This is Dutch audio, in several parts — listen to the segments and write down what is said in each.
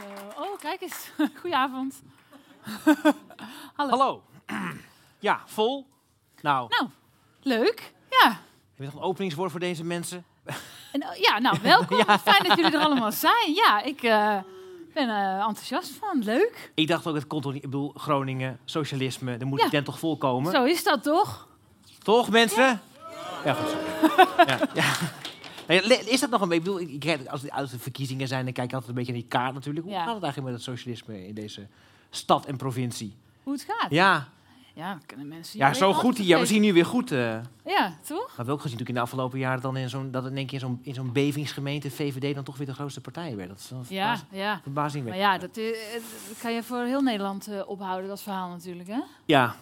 Zo. Oh, kijk eens. Goedenavond. Hallo. Hallo. Ja, vol. Nou, Nou, leuk. Ja. heb je nog een openingswoord voor deze mensen? En, eh, ja, nou, welkom. Fijn dat jullie er allemaal zijn. Ja, ik eh, ben er enthousiast van. Leuk. Ik dacht ook, het kon toch niet. Ik bedoel, Groningen, socialisme, daar moet Ja. die tent toch volkomen? Zo is dat toch? Toch, mensen? Ja, goed ja, Is dat nog een beetje? Ik bedoel, als, het- als er verkiezingen zijn, dan kijk ik altijd een beetje naar die kaart natuurlijk. Hoe Ja. gaat het eigenlijk met het socialisme in deze stad en provincie? Hoe het gaat. Ja, Ja, kunnen mensen ja zo goed. Ja, we zien nu weer goed. eh Ja, toch? Dat hebben we ook gezien natuurlijk in de afgelopen jaren dan in zo'n, dat in één keer in zo'n, in zo'n bevingsgemeente VVD dan toch weer de grootste partij werd. Dat is wel Ja, ja. Maar ja, dat, is, dat kan je voor heel Nederland eh, ophouden, dat verhaal natuurlijk, hè? Ja,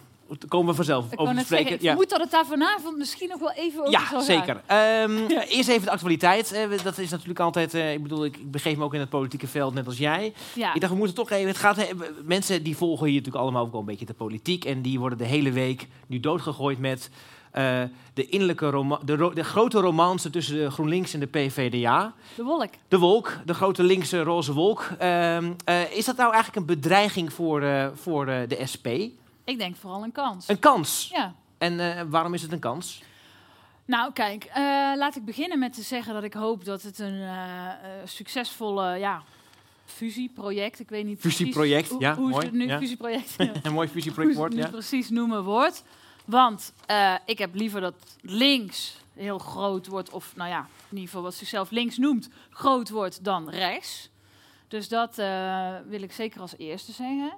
komen we vanzelf Ik over te spreken. zeggen, ik ja. vermoed dat het daar vanavond misschien nog wel even over zal Ja, gaan. zeker. Ehm, Eerst even de actualiteit. Dat is natuurlijk altijd. eh, ik bedoel, ik, ik begeef me ook in het politieke veld, net als jij. Ja. Ik dacht, we moeten toch even. Het gaat, mensen die volgen hier natuurlijk allemaal ook wel een beetje de politiek. En die worden de hele week nu doodgegooid met eh, de innerlijke de, ro- de grote romance tussen de GroenLinks en de PVDA. De wolk. De wolk, de grote linkse roze wolk. Ehm, eh, is dat nou eigenlijk een bedreiging voor, voor de SP? Ik denk vooral een kans. Een kans. Ja. En eh, waarom is het een kans? Nou, kijk, eh, laat ik beginnen met te zeggen dat ik hoop dat het een eh, succesvolle ja, fusieproject, ik weet niet precies Fusieproject, hoe, ja, hoe mooi, ze het nu ja. fusieproject, Een mooi hoe fusieproject wordt, ja. precies noemen wordt. Want ik heb liever dat links heel groot wordt, of nou ja, in ieder geval wat zichzelf links noemt, groot wordt dan rechts. Dus dat wil ik zeker als eerste zeggen.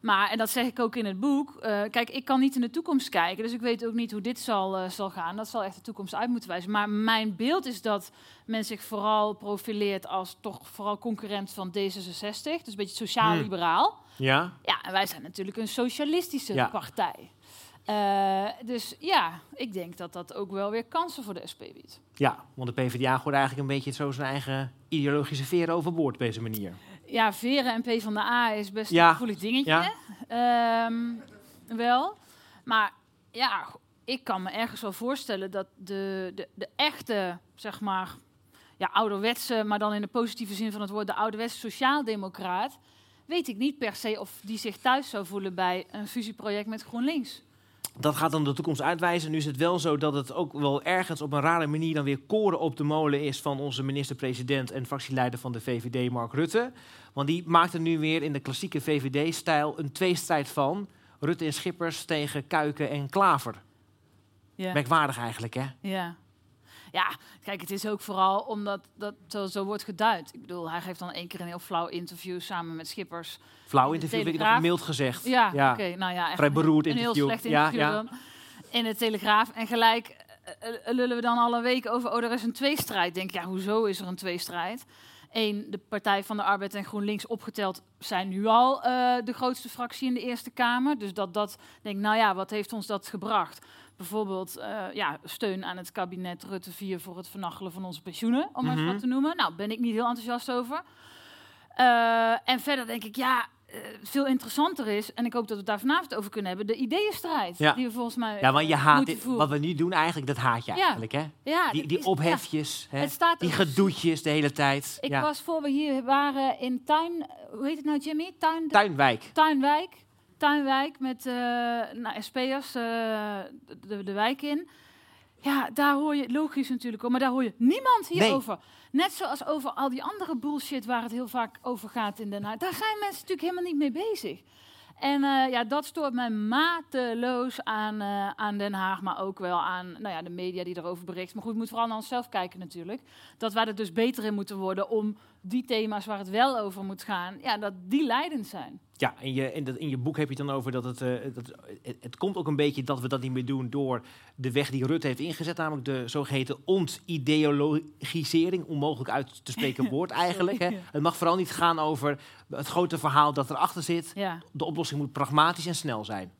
Maar, en dat zeg ik ook in het boek, eh, kijk, ik kan niet in de toekomst kijken, dus ik weet ook niet hoe dit zal, eh, zal gaan. Dat zal echt de toekomst uit moeten wijzen. Maar mijn beeld is dat men zich vooral profileert als toch vooral concurrent van D66, dus een beetje sociaal-liberaal. Ja, Ja, en wij zijn natuurlijk een socialistische Ja. partij. Eh, dus ja, ik denk dat dat ook wel weer kansen voor de SP biedt. ja, want de PvdA gooit eigenlijk een beetje zo zijn eigen ideologische veren overboord op deze manier. Ja, Veren en P van de A is best Ja. een gevoelig dingetje. Ja. Ehm, wel. Maar ja, ik kan me ergens wel voorstellen dat de, de, de echte, zeg maar, ja, ouderwetse, maar dan in de positieve zin van het woord, de ouderwetse sociaaldemocraat, weet ik niet per se of die zich thuis zou voelen bij een fusieproject met GroenLinks. Dat gaat dan de toekomst uitwijzen. Nu is het wel zo dat het ook wel ergens op een rare manier dan weer koren op de molen is van onze minister-president en fractieleider van de VVD, Mark Rutte. Want die maakt er nu weer in de klassieke VVD-stijl een tweestrijd van. Rutte en Schippers tegen Kuiken en Klaver. Ja. Merkwaardig eigenlijk, hè? Ja. Ja, kijk, het is ook vooral omdat dat zo, zo wordt geduid. Ik bedoel, hij geeft dan één keer een heel flauw interview samen met Schippers. Flauw interview, vind ik nog mild gezegd. Ja, oké. nou ja, echt Vrij een- beroerd een heel interview. slecht interview ja. dan. In de Telegraaf. En gelijk eh, eh, lullen we dan alle weken over, oh, er is een tweestrijd. Denk, ja, hoezo is er een tweestrijd? Eén, de Partij van de Arbeid en GroenLinks opgeteld zijn nu al eh, de grootste fractie in de Eerste Kamer. Dus dat dat, denk nou ja, wat heeft ons dat gebracht? Bijvoorbeeld eh, ja, steun aan het kabinet Rutte 4 voor het vernachelen van onze pensioenen, om maar eens Mhm. wat te noemen. Nou, ben ik niet heel enthousiast over. Eh, en verder denk ik, ja, eh, veel interessanter is, en ik hoop dat we het daar vanavond over kunnen hebben, de ideeënstrijd. Ja. Die we volgens mij Ja, want je haat moeten dit, wat we nu doen eigenlijk, dat haat je Ja. eigenlijk, hè? Ja, Die, die is- ophefjes, hè? die gedoetjes de hele tijd. Ik was voor we hier waren in Tuin, hoe heet het nou Jimmy? Tuin, Tuinwijk. Tuinwijk. Tuinwijk met eh nou, SP'ers eh, de, de wijk in. Ja, daar hoor je, logisch natuurlijk hoor, maar daar hoor je niemand hierover. Net zoals over al die andere bullshit waar het heel vaak over gaat in Den Haag. Daar zijn mensen natuurlijk helemaal niet mee bezig. En eh, ja, dat stoort mij mateloos aan, eh, aan Den Haag, maar ook wel aan nou ja, de media die erover bericht. Maar goed, we moeten vooral naar onszelf kijken natuurlijk. Dat wij er dus beter in moeten worden om die thema's waar het wel over moet gaan, ja, dat die leidend zijn. Ja, in je, in, dat, in je boek heb je het dan over dat het, eh, dat het... Het komt ook een beetje dat we dat niet meer doen door de weg die Rutte heeft ingezet. Namelijk de zogeheten ontideologisering. Onmogelijk uit te spreken woord eigenlijk. Hè. Het mag vooral niet gaan over het grote verhaal dat erachter zit. Ja. De oplossing moet pragmatisch en snel zijn.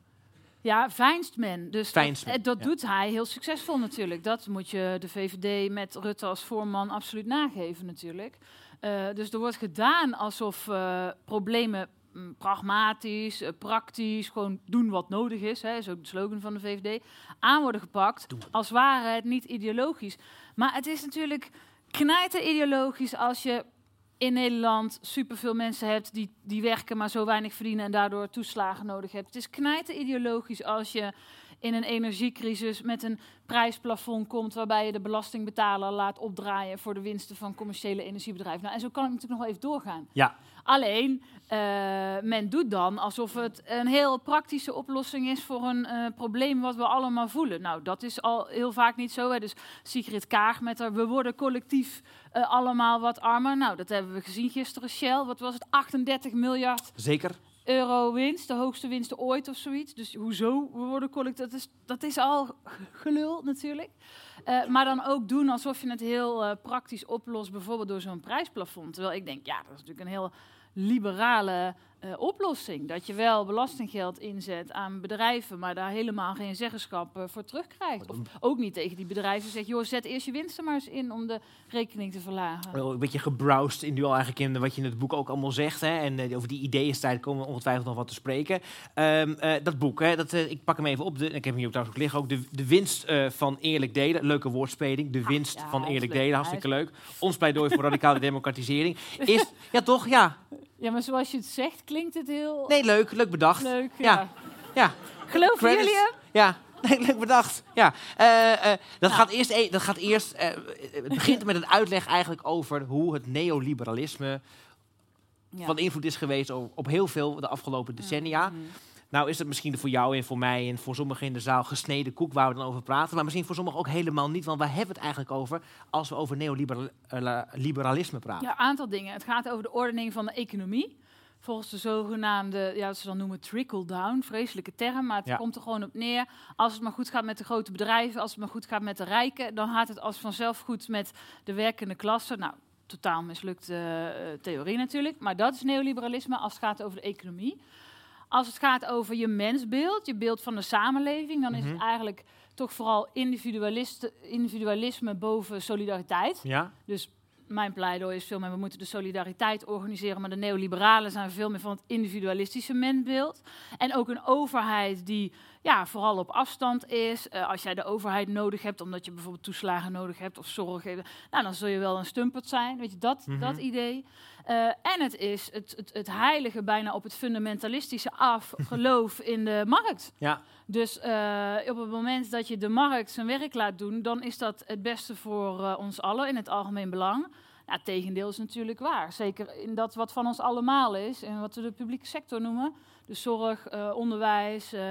Ja, veinst men. Dus dat, men, eh, dat ja. doet hij heel succesvol natuurlijk. Dat moet je de VVD met Rutte als voorman absoluut nageven natuurlijk. Eh, dus er wordt gedaan alsof eh, problemen mm, pragmatisch, eh, praktisch, gewoon doen wat nodig is. Hè, is ook de slogan van de VVD. Aan worden gepakt, als ware het niet ideologisch. Maar het is natuurlijk knijter ideologisch als je in Nederland superveel mensen hebt die, die werken, maar zo weinig verdienen en daardoor toeslagen nodig hebt. Het is knijten ideologisch als je in een energiecrisis met een prijsplafond komt waarbij je de belastingbetaler laat opdraaien voor de winsten van commerciële energiebedrijven. Nou, en zo kan ik natuurlijk nog wel even doorgaan. Ja. Alleen, uh, men doet dan alsof het een heel praktische oplossing is voor een uh, probleem wat we allemaal voelen. Nou, dat is al heel vaak niet zo. Hè. Dus Sigrid Kaag met haar, we worden collectief uh, allemaal wat armer. Nou, dat hebben we gezien gisteren. Shell, wat was het? 38 miljard. Zeker euro winst, de hoogste winst ooit of zoiets. Dus hoezo we worden collectief? Dat is, dat is al gelul natuurlijk. Uh, maar dan ook doen alsof je het heel uh, praktisch oplost, bijvoorbeeld door zo'n prijsplafond. Terwijl ik denk, ja, dat is natuurlijk een heel liberale uh, oplossing. Dat je wel belastinggeld inzet aan bedrijven, maar daar helemaal geen zeggenschap uh, voor terugkrijgt. Of ook niet tegen die bedrijven zegt, joh, zet eerst je winsten maar eens in om de rekening te verlagen. Wel een beetje gebrowsed in nu al eigenlijk in wat je in het boek ook allemaal zegt. Hè? En uh, over die ideeënstijd komen we ongetwijfeld nog wat te spreken. Um, dat boek, hè, dat, ik pak hem even op. De, ik heb hem hier trouwens ook liggen. Ook de, de winst van eerlijk delen. Leuke woordspeling. De winst ah, ja, van eerlijk delen. Hartstikke leuk. Ons pleidooi voor radicale democratisering. Is, ja toch, ja. Ja, maar zoals je het zegt, klinkt het heel... Nee, leuk. Leuk bedacht. Leuk, ja. ja. ja. Geloven jullie hem? Ja. Nee, leuk bedacht. Ja. Uh, uh, dat, nou. gaat eerst, e- dat gaat eerst... Uh, het begint met een uitleg eigenlijk over hoe het neoliberalisme... Ja. van invloed is geweest op, op heel veel de afgelopen decennia. Mm. Nou is het misschien voor jou en voor mij en voor sommigen in de zaal gesneden koek waar we dan over praten. Maar misschien voor sommigen ook helemaal niet. Want waar hebben we het eigenlijk over als we over neoliberalisme praten? Ja, een aantal dingen. Het gaat over de ordening van de economie. Volgens de zogenaamde, ja, ze dan noemen trickle-down, vreselijke term, maar het komt er gewoon op neer. Als het maar goed gaat met de grote bedrijven, als het maar goed gaat met de rijken, dan gaat het als vanzelf goed met de werkende klasse. Nou, totaal mislukte uh, theorie natuurlijk, maar dat is neoliberalisme als het gaat over de economie. Als het gaat over je mensbeeld, je beeld van de samenleving, dan is het mhm. eigenlijk toch vooral individualisme boven solidariteit. Ja. Dus mijn pleidooi is veel meer, we moeten de solidariteit organiseren, maar de neoliberalen zijn veel meer van het individualistische mensbeeld. En ook een overheid die ja, vooral op afstand is. Uh, als jij de overheid nodig hebt, omdat je bijvoorbeeld toeslagen nodig hebt of zorg, nou, dan zul je wel een stumpert zijn. Weet je, dat, mm -hmm. dat idee. Uh, en het is het, het, het, heilige bijna op het fundamentalistische af, geloof in de markt. Ja. Dus uh, op het moment dat je de markt zijn werk laat doen, dan is dat het beste voor ons allen in het algemeen belang. Ja, het tegendeel is natuurlijk waar. Zeker in dat wat van ons allemaal is en wat we de publieke sector noemen. Zorg, uh, onderwijs, uh,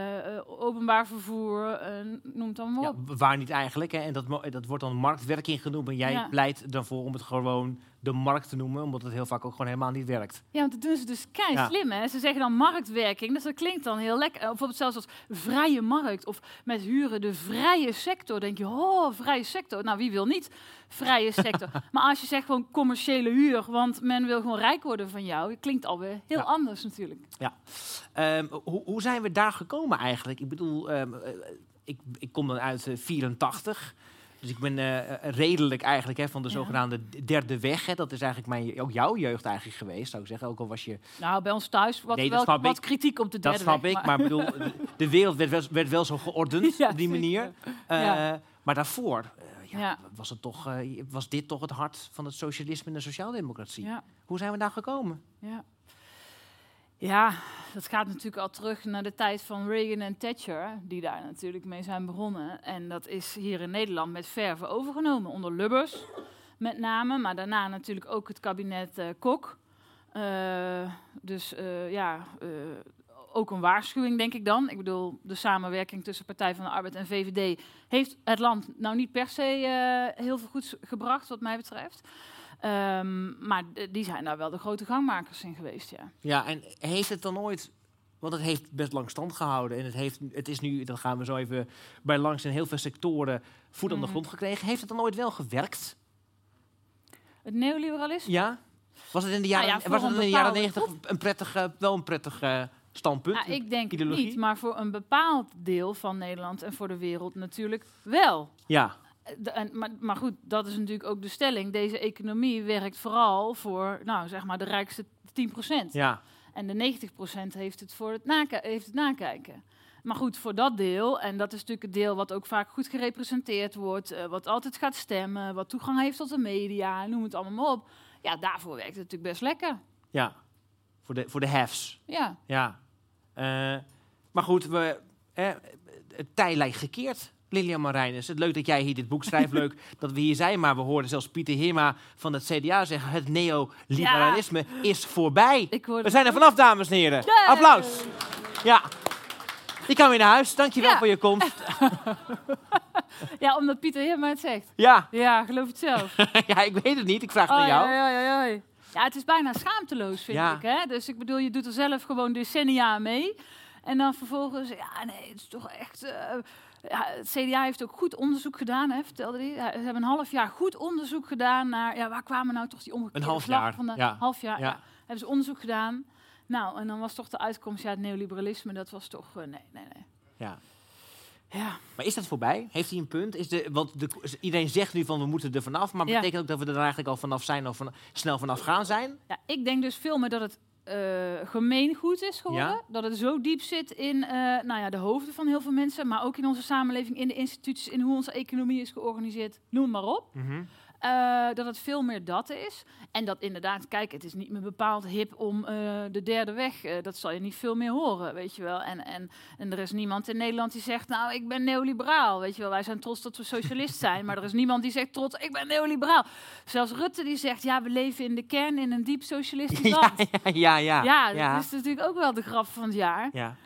openbaar vervoer, noem het allemaal op. Ja, waar niet eigenlijk. Hè? En dat, dat wordt dan marktwerking genoemd. En jij ja. pleit dan voor om het gewoon de markt te noemen, omdat het heel vaak ook gewoon helemaal niet werkt. Ja, want dat doen ze dus kei slim. Hè? Ze zeggen dan marktwerking, dus dat klinkt dan heel lekker. Bijvoorbeeld zelfs als vrije markt of met huren de vrije sector. denk je, oh, vrije sector. Nou, wie wil niet vrije sector? maar als je zegt gewoon commerciële huur, want men wil gewoon rijk worden van jou, klinkt alweer heel anders natuurlijk. Ja. Um, hoe, hoe, zijn we daar gekomen eigenlijk? Ik bedoel, um, ik, ik kom dan uit uh, 84. Dus ik ben uh, redelijk eigenlijk hè, van de zogenaamde derde weg. Hè. Dat is eigenlijk mijn, ook jouw jeugd eigenlijk geweest, zou ik zeggen. Ook al was je... Nou, bij ons thuis wat, nee, wel, wat ik. kritiek op de derde Dat snap weg, ik, maar, maar bedoel, de, wereld werd wel, werd wel zo geordend ja, op die manier. Uh, maar daarvoor ja, Was, het toch, was dit toch het hart van het socialisme en de sociaaldemocratie. Hoe zijn we daar gekomen? Ja. Ja, dat gaat natuurlijk al terug naar de tijd van Reagan en Thatcher, die daar natuurlijk mee zijn begonnen. En dat is hier in Nederland met verve overgenomen, onder Lubbers met name, maar daarna natuurlijk ook het kabinet uh, Kok. Uh, dus uh, ja, ook een waarschuwing, denk ik dan. Ik bedoel, de samenwerking tussen Partij van de Arbeid en VVD heeft het land nou niet per se heel veel goeds gebracht, wat mij betreft. Um, maar die zijn daar wel de grote gangmakers in geweest, ja. Ja, en heeft het dan ooit... Want het heeft best lang stand gehouden. En het, heeft, het is nu, dan gaan we zo even bij langs in heel veel sectoren voet aan de mhm. grond gekregen. Heeft het dan ooit wel gewerkt? Het neoliberalisme? Ja. Was het in de jaren, nou ja, was het in de jaren 90 een prettig, wel een prettig uh, standpunt? Nou, ik denk ideologie? niet, maar voor een bepaald deel van Nederland en voor de wereld natuurlijk wel. Ja. De, maar, maar, goed, dat is natuurlijk ook de stelling. Deze economie werkt vooral voor, nou zeg maar, de rijkste 10%. Ja. En de 90% heeft het voor het, heeft het nakijken. Maar goed, voor dat deel, en dat is natuurlijk het deel wat ook vaak goed gerepresenteerd wordt, uh, wat altijd gaat stemmen, wat toegang heeft tot de media, noem het allemaal maar op. Ja, daarvoor werkt het natuurlijk best lekker. Ja, voor de, voor de haves. Ja. Ja. Uh, maar goed, we, eh, het tij lijkt gekeerd. Lilian Marijnus, het leuk dat jij hier dit boek schrijft. Leuk dat we hier zijn. Maar we hoorden zelfs Pieter Heerma van het CDA zeggen... het neoliberalisme is voorbij. We zijn er vanaf, dames en heren. Applaus. Ja. Ik kan weer naar huis. Dankjewel ja. voor je komst. ja, omdat Pieter Heerma het zegt. Ja. Ja, geloof het zelf. ja, ik weet het niet. Ik vraag het aan jou. Ja, ja, ja, ja. ja, het is bijna schaamteloos, vind ik. Hè? Dus ik bedoel, je doet er zelf gewoon decennia mee. En dan vervolgens, ja, nee, het is toch echt... Uh, ja, het CDA heeft ook goed onderzoek gedaan, hè, vertelde hij. Ze hebben een half jaar goed onderzoek gedaan naar... Ja, waar kwamen nou toch die omgekeerde een half jaar. van de ja. half jaar? Ja. Hebben ze onderzoek gedaan. Nou, en dan was toch de uitkomst, ja, het neoliberalisme, dat was toch... Uh, nee, nee, nee. Ja. Ja. Maar is dat voorbij? Heeft hij een punt? Is de, want de, iedereen zegt nu van we moeten er vanaf, maar betekent ook dat we er eigenlijk al vanaf zijn of van, snel vanaf gaan zijn? Ja, ik denk dus veel meer dat het uh, gemeengoed is geworden. Dat het zo diep zit in uh, nou ja, de hoofden van heel veel mensen, maar ook in onze samenleving, in de instituties, in hoe onze economie is georganiseerd, noem maar op. Mm uh, dat het veel meer dat is. En dat inderdaad, kijk, het is niet meer bepaald hip om uh, de derde weg. Uh, dat zal je niet veel meer horen, weet je wel. En, en, en er is niemand in Nederland die zegt, nou, ik ben neoliberaal. Weet je wel, wij zijn trots dat we socialist zijn. maar er is niemand die zegt trots, ik ben neoliberaal. Zelfs Rutte die zegt, ja, we leven in de kern in een diep socialistisch land. Ja, ja, ja. Ja, ja, dat is natuurlijk ook wel de grap van het jaar. Ja.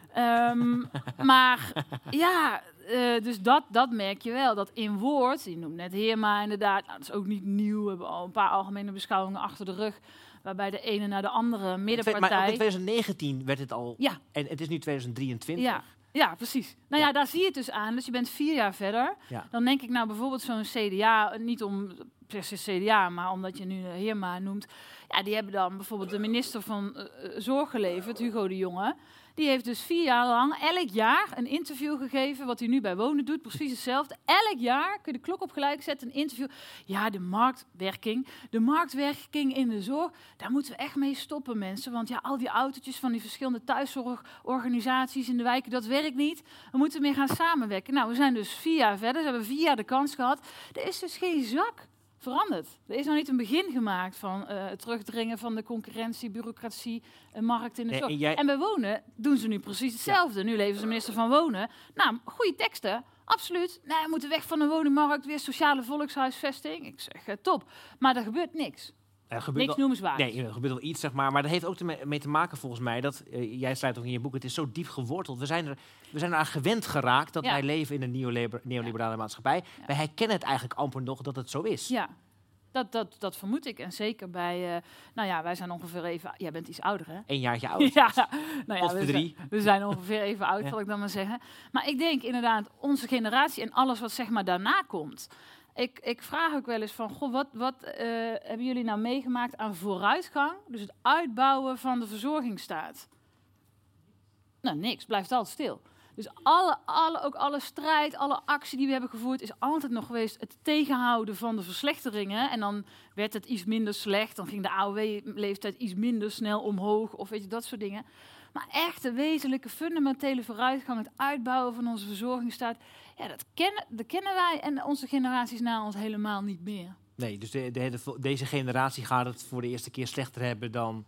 Um, maar ja, uh, dus dat, dat merk je wel. Dat in woord, je noemt net Heerma inderdaad, nou, dat is ook niet nieuw. We hebben al een paar algemene beschouwingen achter de rug. Waarbij de ene naar de andere middenpartij... Maar in 2019 werd het al... Ja. En het is nu 2023. Ja. Ja, precies. Nou ja. ja. daar zie je het dus aan. Dus je bent vier jaar verder. Ja. Dan denk ik nou bijvoorbeeld zo'n CDA, niet om per se CDA, maar omdat je nu Heerma noemt. Ja, die hebben dan bijvoorbeeld de minister van uh, Zorg geleverd, Hugo de Jonge. Die heeft dus vier jaar lang elk jaar een interview gegeven, wat hij nu bij Wonen doet, precies hetzelfde. Elk jaar kun je de klok op gelijk zetten, een interview. Ja, de marktwerking, de marktwerking in de zorg, daar moeten we echt mee stoppen, mensen. Want ja, al die autootjes van die verschillende thuiszorgorganisaties in de wijken, dat werkt niet. We moeten meer gaan samenwerken. Nou, we zijn dus vier jaar verder, ze hebben vier jaar de kans gehad. Er is dus geen zak veranderd. Er is nog niet een begin gemaakt van uh, het terugdringen van de concurrentie, bureaucratie, een markt in de zorg. en, en, bij wonen doen ze nu precies hetzelfde. Nu leven ze minister van Wonen. Nou, goede teksten, absoluut. Nee, we moeten weg van de woningmarkt, weer sociale volkshuisvesting. Ik zeg, uh, top. Maar er gebeurt niks. Er gebeurt Niks noemenswaardigs. Nee, er gebeurt wel iets, zeg maar. Maar dat heeft ook mee te maken, volgens mij, dat, uh, jij schrijft ook in je boek, het is zo diep geworteld. We zijn er, we zijn eraan gewend geraakt dat Ja. wij leven in een neoliber- neoliberale maatschappij. Ja. Wij herkennen het eigenlijk amper nog dat het zo is. Ja, dat, dat, dat vermoed ik. En zeker bij, eh, nou ja, wij zijn ongeveer even, jij bent iets ouder hè? Een jaartje oud. Ja, nou ja, we zijn, we zijn ongeveer even oud, zal ik dan maar zeggen. Maar ik denk inderdaad, onze generatie en alles wat zeg maar daarna komt. Ik, ik vraag ook wel eens van, goh, wat, wat eh, hebben jullie nou meegemaakt aan vooruitgang? Dus het uitbouwen van de verzorgingsstaat. Nou, niks, blijft altijd stil. Dus alle, alle, ook alle strijd, alle actie die we hebben gevoerd, is altijd nog geweest het tegenhouden van de verslechteringen. En dan werd het iets minder slecht, dan ging de AOW-leeftijd iets minder snel omhoog, of weet je, dat soort dingen. Maar echte wezenlijke, fundamentele vooruitgang, het uitbouwen van onze verzorgingsstaat, ja, dat kennen, dat kennen wij en onze generaties na ons helemaal niet meer. Nee, dus de, de, deze generatie gaat het voor de eerste keer slechter hebben dan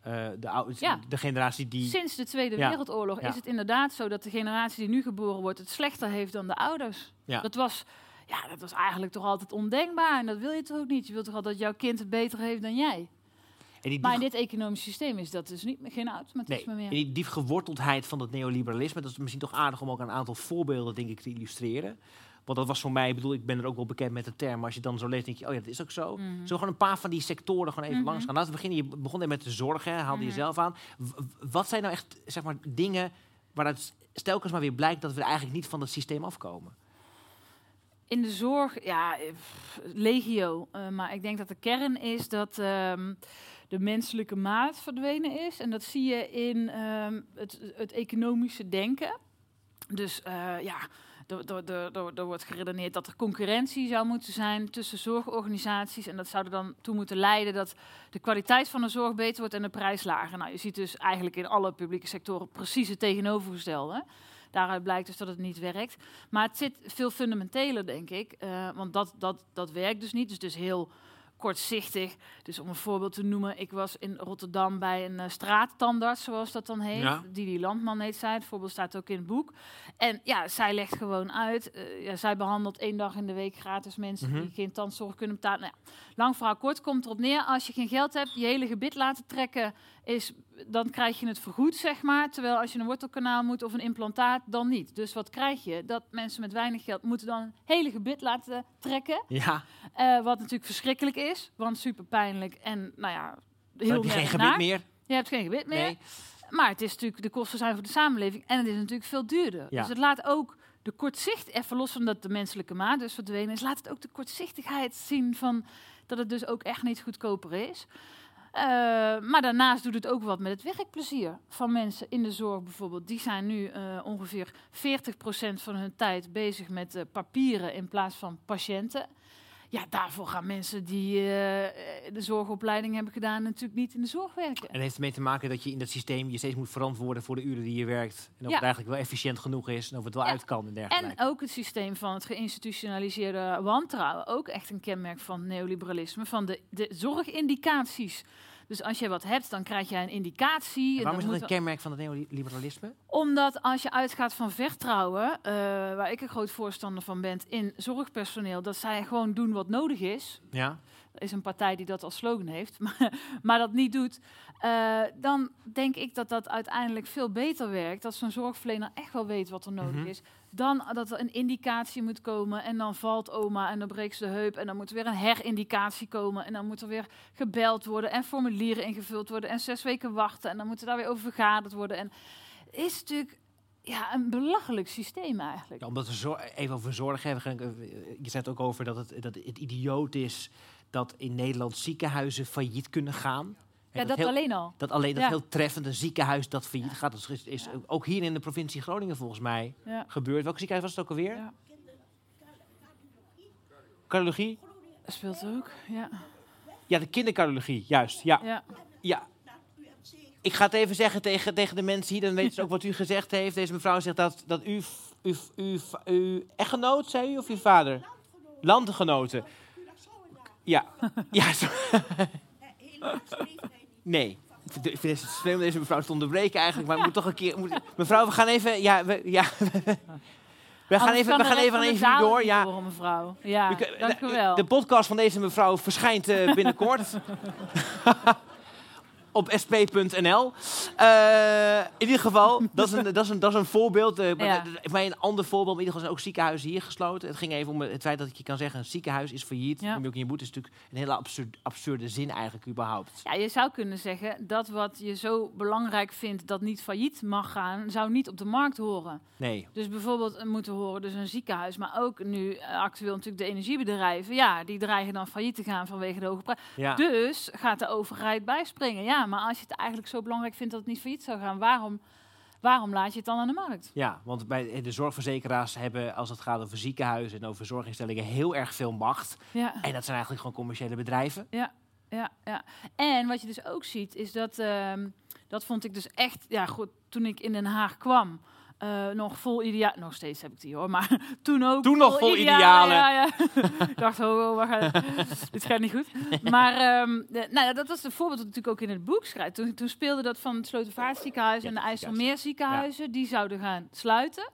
eh, de, oude, Ja. de generatie die... Sinds de Tweede Ja. Wereldoorlog Ja. is het inderdaad zo dat de generatie die nu geboren wordt het slechter heeft dan de ouders. Ja. Dat was, ja, dat was eigenlijk toch altijd ondenkbaar en dat wil je toch ook niet. Je wilt toch altijd dat jouw kind het beter heeft dan jij. En die Maar in dit economisch systeem is dat dus niet, geen Nee, automatisme en meer. die diep geworteldheid van het neoliberalisme, dat is misschien toch aardig om ook een aantal voorbeelden, denk ik, te illustreren. Want dat was voor mij, ik bedoel, ik ben er ook wel bekend met de term, maar als je dan zo leest, denk je, oh ja, dat is ook zo. Mhm. We gewoon een paar van die sectoren gewoon even Mhm. langs gaan? Laten we beginnen. Je begon net met de zorg, hè, haalde je Mhm. aan. W- wat zijn nou echt, zeg maar, dingen waaruit stelkens maar weer blijkt dat we er eigenlijk niet van het systeem afkomen? In de zorg, ja, eh, pff, legio. Eh, maar ik denk dat de kern is dat ehm, de menselijke maat verdwenen is. En dat zie je in ehm, het, het economische denken. Dus eh, ja, er, wordt geredeneerd dat er concurrentie zou moeten zijn tussen zorgorganisaties. En dat zou er dan toe moeten leiden dat de kwaliteit van de zorg beter wordt en de prijs lager. Nou, je ziet dus eigenlijk in alle publieke sectoren precies het tegenovergestelde. Daaruit blijkt dus dat het niet werkt. Maar het zit veel fundamenteler, denk ik. eh, want dat, dat, dat werkt dus niet. Dus het heel kortzichtig. Dus om een voorbeeld te noemen, ik was in Rotterdam bij een uh, straattandarts, zoals dat dan heet. Ja. Die die Landman heet zij. Het voorbeeld staat ook in het boek. En ja, zij legt gewoon uit. Uh, ja, zij behandelt één dag in de week gratis mensen mhm. die geen tandzorg kunnen betalen. Nou ja, lang verhaal kort komt erop neer. Als je geen geld hebt, je hele gebit laten trekken is, dan krijg je het vergoed, zeg maar. Terwijl als je een wortelkanaal moet of een implantaat, dan niet. Dus wat krijg je? Dat mensen met weinig geld moeten dan een hele gebit laten trekken. Ja. Uh, wat natuurlijk verschrikkelijk is, want super pijnlijk en nou ja, heel heb je geen gebit meer? Je hebt geen gebit meer. Nee. Maar het is natuurlijk, de kosten zijn voor de samenleving en het is natuurlijk veel duurder. Ja. Dus het laat ook de kortzicht, even los van dat de menselijke maat dus verdwenen is, laat het ook de kortzichtigheid zien van dat het dus ook echt niet goedkoper is. Uh, maar daarnaast doet het ook wat met het werkplezier van mensen in de zorg bijvoorbeeld. Die zijn nu uh, ongeveer 40% van hun tijd bezig met uh, papieren in plaats van patiënten. Ja, daarvoor gaan mensen die uh, de zorgopleiding hebben gedaan natuurlijk niet in de zorg werken. En dat heeft ermee te maken dat je in dat systeem je steeds moet verantwoorden voor de uren die je werkt. En of het eigenlijk wel efficiënt genoeg is en of het wel uit kan en dergelijke. En ook het systeem van het geïnstitutionaliseerde wantrouwen. Ook echt een kenmerk van neoliberalisme. Van de, de zorgindicaties dus als je wat hebt, dan krijg je een indicatie. En waarom is dat een kenmerk van het neoliberalisme? Omdat als je uitgaat van vertrouwen, uh, waar ik een groot voorstander van ben, in zorgpersoneel, dat zij gewoon doen wat nodig is. Ja. Er is een partij die dat als slogan heeft, maar, maar dat niet doet. Uh, dan denk ik dat dat uiteindelijk veel beter werkt. Dat zo'n zorgverlener echt wel weet wat er nodig mhm. is. Dan dat er een indicatie moet komen en dan valt oma en dan breekt ze de heup. En dan moet er weer een herindicatie komen. En dan moet er weer gebeld worden en formulieren ingevuld worden. En zes weken wachten en dan moet er daar weer over vergaderd worden. En het is natuurlijk ja, een belachelijk systeem eigenlijk. Ja, omdat we even over zorg hebben. Je zegt ook over dat het, dat het idioot is dat in Nederland ziekenhuizen failliet kunnen gaan. Ja, dat, alleen al. Dat alleen, dat heel treffend, een ziekenhuis dat failliet gaat. Dat is, is ook hier in de provincie Groningen volgens mij gebeurd. Welk ziekenhuis was het ook alweer? Ja. Cardiologie? Speelt ook, ja. Ja, de kindercardiologie, juist. Ja. ja. Ik ga het even zeggen tegen, tegen de mensen hier, dan weten ze ook wat u gezegd heeft. Deze mevrouw zegt dat, dat u, u, u, uw echtgenoot, zei u, of uw vader? Landgenoten. Ja, ja. Nee. Ik vind het slim deze mevrouw te onderbreken eigenlijk, maar ik moet toch een keer... Moet, mevrouw, we gaan even... Ja, we, ja, we gaan even, we gaan even, even door. Ja. mevrouw. Ja, dank u wel. De podcast van deze mevrouw verschijnt uh, binnenkort. op sp.nl. Uh, eh, in ieder geval, dat is een, dat is een, dat is een voorbeeld. Uh, ja. Een ander voorbeeld, in ieder geval zijn ook ziekenhuizen hier gesloten. Het ging even om het feit dat ik je kan zeggen, een ziekenhuis is failliet. Ja. ook in je boete is natuurlijk een hele absurd, absurde zin eigenlijk überhaupt. Ja, je zou kunnen zeggen dat wat je zo belangrijk vindt dat niet failliet mag gaan, zou niet op de markt horen. Nee. Dus bijvoorbeeld moeten horen dus een ziekenhuis, maar ook nu eh, actueel natuurlijk de energiebedrijven. Ja, die dreigen dan failliet te gaan vanwege de hoge prijs. Ja. Dus gaat de overheid bijspringen. Ja, maar als je het eigenlijk zo belangrijk vindt dat het niet failliet zou gaan, waarom, waarom laat je het dan aan de markt? Ja, want bij de zorgverzekeraars hebben, als het gaat over ziekenhuizen en over zorginstellingen, heel erg veel macht. Ja. En dat zijn eigenlijk gewoon commerciële bedrijven. Ja, ja, ja. En wat je dus ook ziet, is dat, uh, dat vond ik dus echt, ja goed, toen ik in Den Haag kwam. Uh, nog vol ideaal. Nog steeds heb ik die hoor, maar toen ook. Toen nog vol idealen. Ja, ja. ik dacht, oh, oh wacht, dit gaat niet goed. Maar um, nou, dat was het voorbeeld dat natuurlijk ook in het boek schrijft. Toen, toen speelde dat van het Slotervaartziekenhuis en de IJsselmeerziekenhuizen. Die zouden gaan sluiten.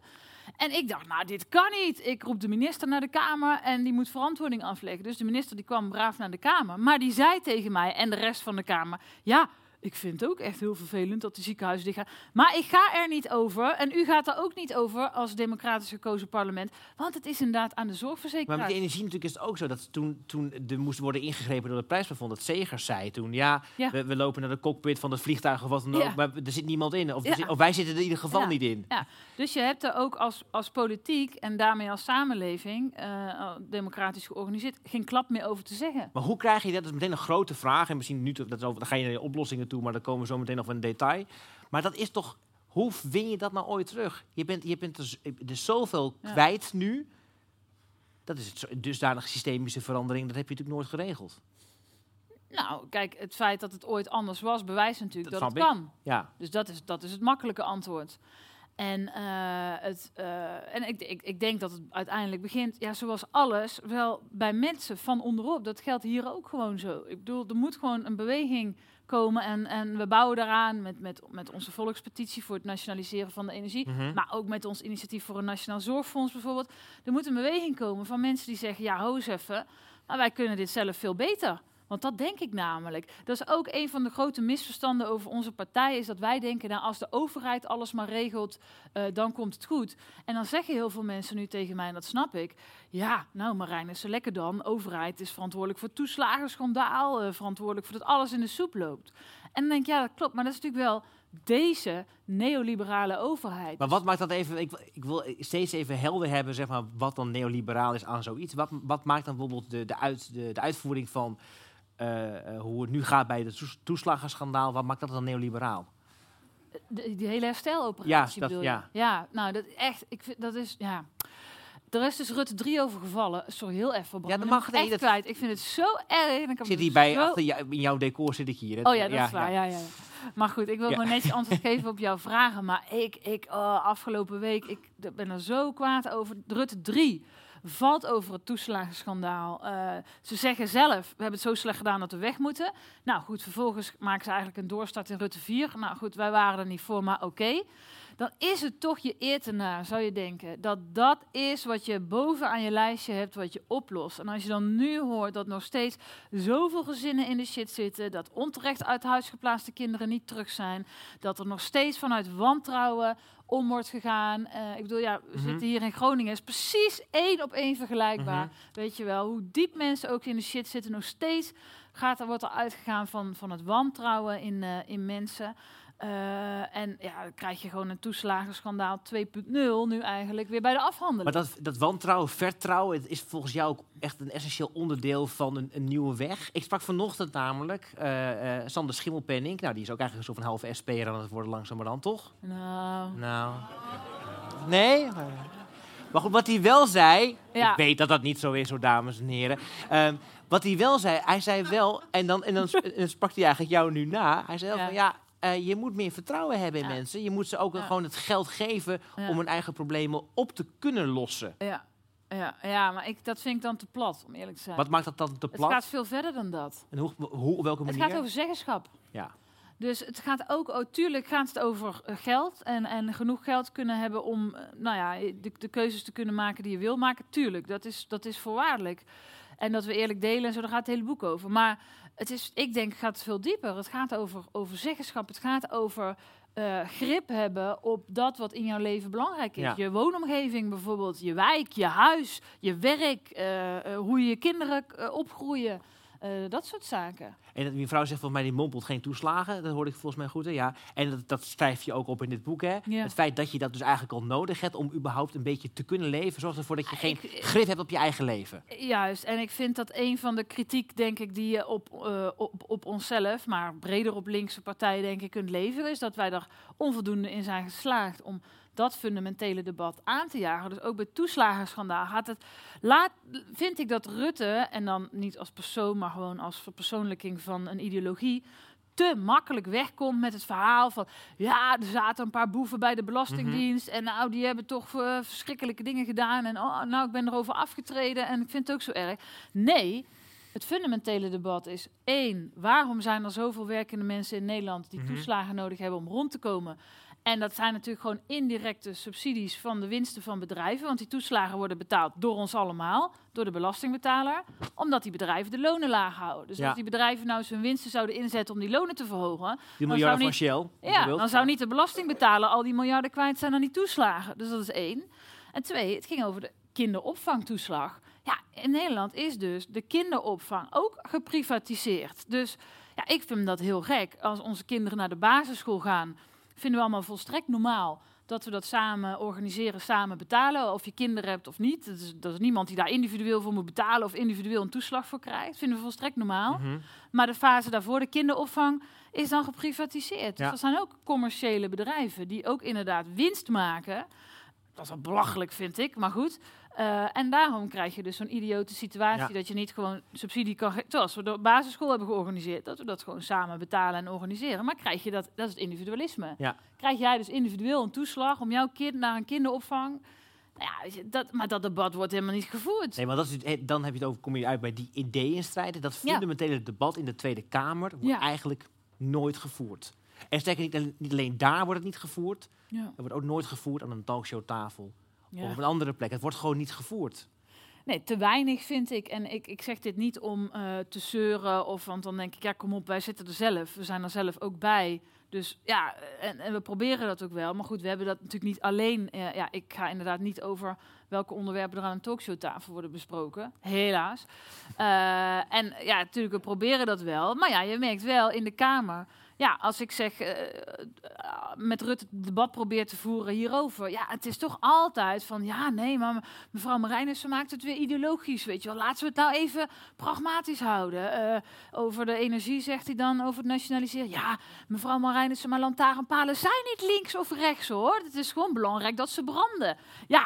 En ik dacht, nou, dit kan niet. Ik roep de minister naar de Kamer en die moet verantwoording afleggen. Dus de minister die kwam braaf naar de Kamer. Maar die zei tegen mij en de rest van de Kamer: Ja, ik vind het ook echt heel vervelend dat de ziekenhuizen dicht gaan. Maar ik ga er niet over. En u gaat er ook niet over als democratisch gekozen parlement. Want het is inderdaad aan de zorgverzekeraar. Maar met de energie natuurlijk is het ook zo. Dat toen, toen er moest worden ingegrepen door het prijsplafond. Dat Zegers zei toen. Ja, We, we, lopen naar de cockpit van het vliegtuig of wat dan ook. Maar er zit niemand in. Of, of, wij zitten er in ieder geval niet in. Ja. Dus je hebt er ook als, als politiek en daarmee als samenleving, uh, democratisch georganiseerd, geen klap meer over te zeggen. Maar hoe krijg je dat? Dat is meteen een grote vraag. En misschien nu, dat ga je naar oplossingen toe maar daar komen we zo meteen nog in detail. Maar dat is toch, hoe win je dat nou ooit terug? Je bent, je bent dus, er zoveel kwijt nu. Dat is het dusdanige systemische verandering, dat heb je natuurlijk nooit geregeld. Nou, kijk, het feit dat het ooit anders was, bewijst natuurlijk dat, het kan. Ja. Dus dat is, dat is het makkelijke antwoord. En, uh, het, uh, en ik, ik, ik, denk dat het uiteindelijk begint, ja, zoals alles, wel bij mensen van onderop. Dat geldt hier ook gewoon zo. Ik bedoel, er moet gewoon een beweging komen. En, en we bouwen daaraan met, met, met onze volkspetitie voor het nationaliseren van de energie. Mhm. Maar ook met ons initiatief voor een nationaal zorgfonds bijvoorbeeld. Er moet een beweging komen van mensen die zeggen, ja, ho eens even, maar wij kunnen dit zelf veel beter. Want dat denk ik namelijk. Dat is ook een van de grote misverstanden over onze partij. Is dat wij denken, nou, als de overheid alles maar regelt, uh, dan komt het goed. En dan zeggen heel veel mensen nu tegen mij, en dat snap ik. Ja, nou Marijn, is zo lekker dan. Overheid is verantwoordelijk voor toeslagenschandaal. Uh, verantwoordelijk voor dat alles in de soep loopt. En dan denk ik, ja, dat klopt. Maar dat is natuurlijk wel deze neoliberale overheid. Maar wat maakt dat even? Ik, ik, wil steeds even helder hebben, zeg maar, wat dan neoliberaal is aan zoiets. Wat, wat maakt dan bijvoorbeeld de, de, uit, de, de uitvoering van uh, hoe het nu gaat bij het toeslagenschandaal, wat maakt dat dan neoliberaal? De, die hele hersteloperatie ja, dat, ja. ja, nou, dat echt, ik vind, dat is, ja... Er is dus Rutte 3 over gevallen. Sorry, heel even. Ja, dat mag echt kwijt. Ik vind het zo erg. Ik zit hier bij, zo... achter jou, in jouw decor zit ik hier. Oh ja, dat is waar. Ja. Ja, ja. Maar goed, ik wil gewoon netjes antwoord geven op jouw vragen. Maar ik, ik oh, afgelopen week, ik ben er zo kwaad over. Rutte 3 valt over het toeslagenschandaal. Uh, ze zeggen zelf, we hebben het zo slecht gedaan dat we weg moeten. Nou goed, vervolgens maken ze eigenlijk een doorstart in Rutte 4. Nou goed, wij waren er niet voor, maar oké. Dan is het toch je eer zou je denken. Dat dat is wat je boven aan je lijstje hebt, wat je oplost. En als je dan nu hoort dat nog steeds zoveel gezinnen in de shit zitten, dat onterecht uit huis geplaatste kinderen niet terug zijn, dat er nog steeds vanuit wantrouwen om wordt gegaan. Uh, ik bedoel, ja, we Mhm. zitten hier in Groningen, is precies één op één vergelijkbaar. Mhm. Weet je wel, hoe diep mensen ook in de shit zitten, nog steeds gaat er, wordt er uitgegaan van, van het wantrouwen in, eh, in mensen. Uh, en ja, dan krijg je gewoon een toeslagenschandaal 2.0 nu eigenlijk weer bij de afhandeling. Maar dat, dat wantrouwen, vertrouwen, het is volgens jou ook echt een essentieel onderdeel van een, een nieuwe weg. Ik sprak vanochtend namelijk uh, uh, Sander Schimmelpenning. Nou, die is ook eigenlijk zo van halve SP'er aan het worden langzamerhand, toch? Nou... Nou... Nee? Maar goed, wat hij wel zei... Ja. Ik weet dat dat niet zo is, hoor, dames en heren. Um, wat hij wel zei, hij zei wel... En dan, en dan, en dan sprak hij eigenlijk jou nu na. Hij zei wel Ja. van, ja... Uh, je moet meer vertrouwen hebben in Ja. mensen. Je moet ze ook Ja. gewoon het geld geven Ja. om hun eigen problemen op te kunnen lossen. Ja, ja, ja maar ik, dat vind ik dan te plat, om eerlijk te zijn. Wat maakt dat dan te het plat? gaat veel verder dan dat. En hoe, hoe, op welke Het manier? gaat over zeggenschap. Ja. Dus het gaat ook, oh, tuurlijk gaat het over eh, geld en, en genoeg geld kunnen hebben om eh, nou ja, de, de keuzes te kunnen maken die je wil maken. Tuurlijk, dat is, dat is voorwaardelijk. En dat we eerlijk delen en zo, daar gaat het hele boek over. Maar het is, ik denk, het gaat veel dieper. Het gaat over, over zeggenschap. Het gaat over eh, grip hebben op dat wat in jouw leven belangrijk is. Ja. Je woonomgeving bijvoorbeeld, je wijk, je huis, je werk, eh, eh, hoe je kinderen opgroeien. Eh, dat soort zaken. En dat- mijn vrouw zegt volgens mij, die mompelt geen toeslagen. Dat hoorde ik volgens mij goed. Hè? Ja. En dat, dat schrijf je ook op in dit boek. Hè? Ja. Het feit dat je dat dus eigenlijk al nodig hebt om überhaupt een beetje te kunnen leven. Zorgt ervoor dat je geen Ik- grip hebt op je eigen leven. Juist, en ik vind dat een van de kritiek, denk ik, die je op, eh, op, op onszelf, maar breder op linkse partijen, denk ik, kunt leveren, is dat wij daar onvoldoende in zijn geslaagd om dat fundamentele debat aan te jagen. Dus ook bij het toeslagenschandaal gaat het. Laat, vind ik dat Rutte, en dan niet als persoon, maar gewoon als verpersoonlijking van een ideologie, te makkelijk wegkomt met het verhaal van ja, er zaten een paar boeven bij de Belastingdienst en nou, die hebben toch eh, verschrikkelijke dingen gedaan en oh, nou, ik ben erover afgetreden en ik vind het ook zo erg. Nee, het fundamentele debat is één, waarom zijn er zoveel werkende mensen in Nederland die Mhm. toeslagen nodig hebben om rond te komen? En dat zijn natuurlijk gewoon indirecte subsidies van de winsten van bedrijven. Want die toeslagen worden betaald door ons allemaal, door de belastingbetaler. Omdat die bedrijven de lonen laag houden. Dus Ja. als die bedrijven nou zijn winsten zouden inzetten om die lonen te verhogen. Die Dan miljarden van Shell. Ja, dan zou niet de belastingbetaler al die miljarden kwijt zijn aan die toeslagen. Dus dat is één. En twee, het ging over de kinderopvangtoeslag. Ja, in Nederland is dus de kinderopvang ook geprivatiseerd. Dus ja, ik vind dat heel gek. Als onze kinderen naar de basisschool gaan, vinden we allemaal volstrekt normaal dat we dat samen organiseren, samen betalen. Of je kinderen hebt of niet. Er is, er is niemand die daar individueel voor moet betalen of individueel een toeslag voor krijgt. Vinden we volstrekt normaal. Mhm. Maar de fase daarvoor, de kinderopvang, is dan geprivatiseerd. Dus Ja. dat zijn ook commerciële bedrijven die ook inderdaad winst maken. dat is wel belachelijk, vind ik, maar goed. Uh, en daarom krijg je dus zo'n idiote situatie dat je niet gewoon subsidie kan geven. Zoals we de basisschool hebben georganiseerd, dat we dat gewoon samen betalen en organiseren. Maar krijg je dat, dat is het individualisme. Ja. Krijg jij dus individueel een toeslag om jouw kind naar een kinderopvang nou ja, dat, maar dat debat wordt helemaal niet gevoerd. Nee, maar dat is, dan heb je het over, kom je uit bij die ideeënstrijd. Dat fundamentele debat in de Tweede Kamer wordt eigenlijk nooit gevoerd. En sterker niet, niet alleen daar wordt het niet gevoerd. Het wordt ook nooit gevoerd aan een talkshowtafel. Of op een andere plek. Het wordt gewoon niet gevoerd. Nee, te weinig vind ik. En ik, ik zeg dit niet om uh, te zeuren. Of, want dan denk ik, ja kom op, wij zitten er zelf. We zijn er zelf ook bij. Dus ja, en, en, we proberen dat ook wel. Maar goed, we hebben dat natuurlijk niet alleen. Uh, ja, ik ga inderdaad niet over welke onderwerpen er aan een talkshowtafel worden besproken. Helaas. Uh, en ja, natuurlijk, we proberen dat wel. Maar ja, je merkt wel in de Kamer ja, als ik zeg uh, met Rutte het debat probeert te voeren hierover. Ja, het is toch altijd van ja, nee, maar mevrouw Marijnissen maakt het weer ideologisch. Weet je wel, laten we het nou even pragmatisch houden. Uh, over de energie zegt hij dan, over het nationaliseren. Ja, mevrouw Marijnissen, maar lantaarnpalen zijn niet links of rechts hoor. Het is gewoon belangrijk dat ze branden. Ja.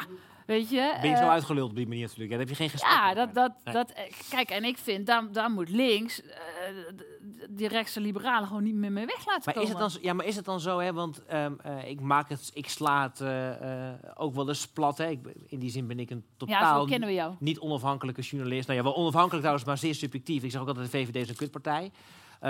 Weet je? Ben je zo uitgeluld op die manier natuurlijk? Dan heb je geen gesprek. Ja, dat, dat, dat, kijk, en ik vind, daar, daar moet links die rechtse liberalen gewoon niet meer mee weg laten maar komen. Is het dan, ja, maar is het dan zo, hè? Want um, uh, ik maak het, ik sla het uh, ook wel eens plat. Hè? Ik, in die zin ben ik een totaal ja, niet onafhankelijke journalist. Nou ja, wel onafhankelijk trouwens, maar zeer subjectief. Ik zeg ook altijd de VVD is een kutpartij. Uh,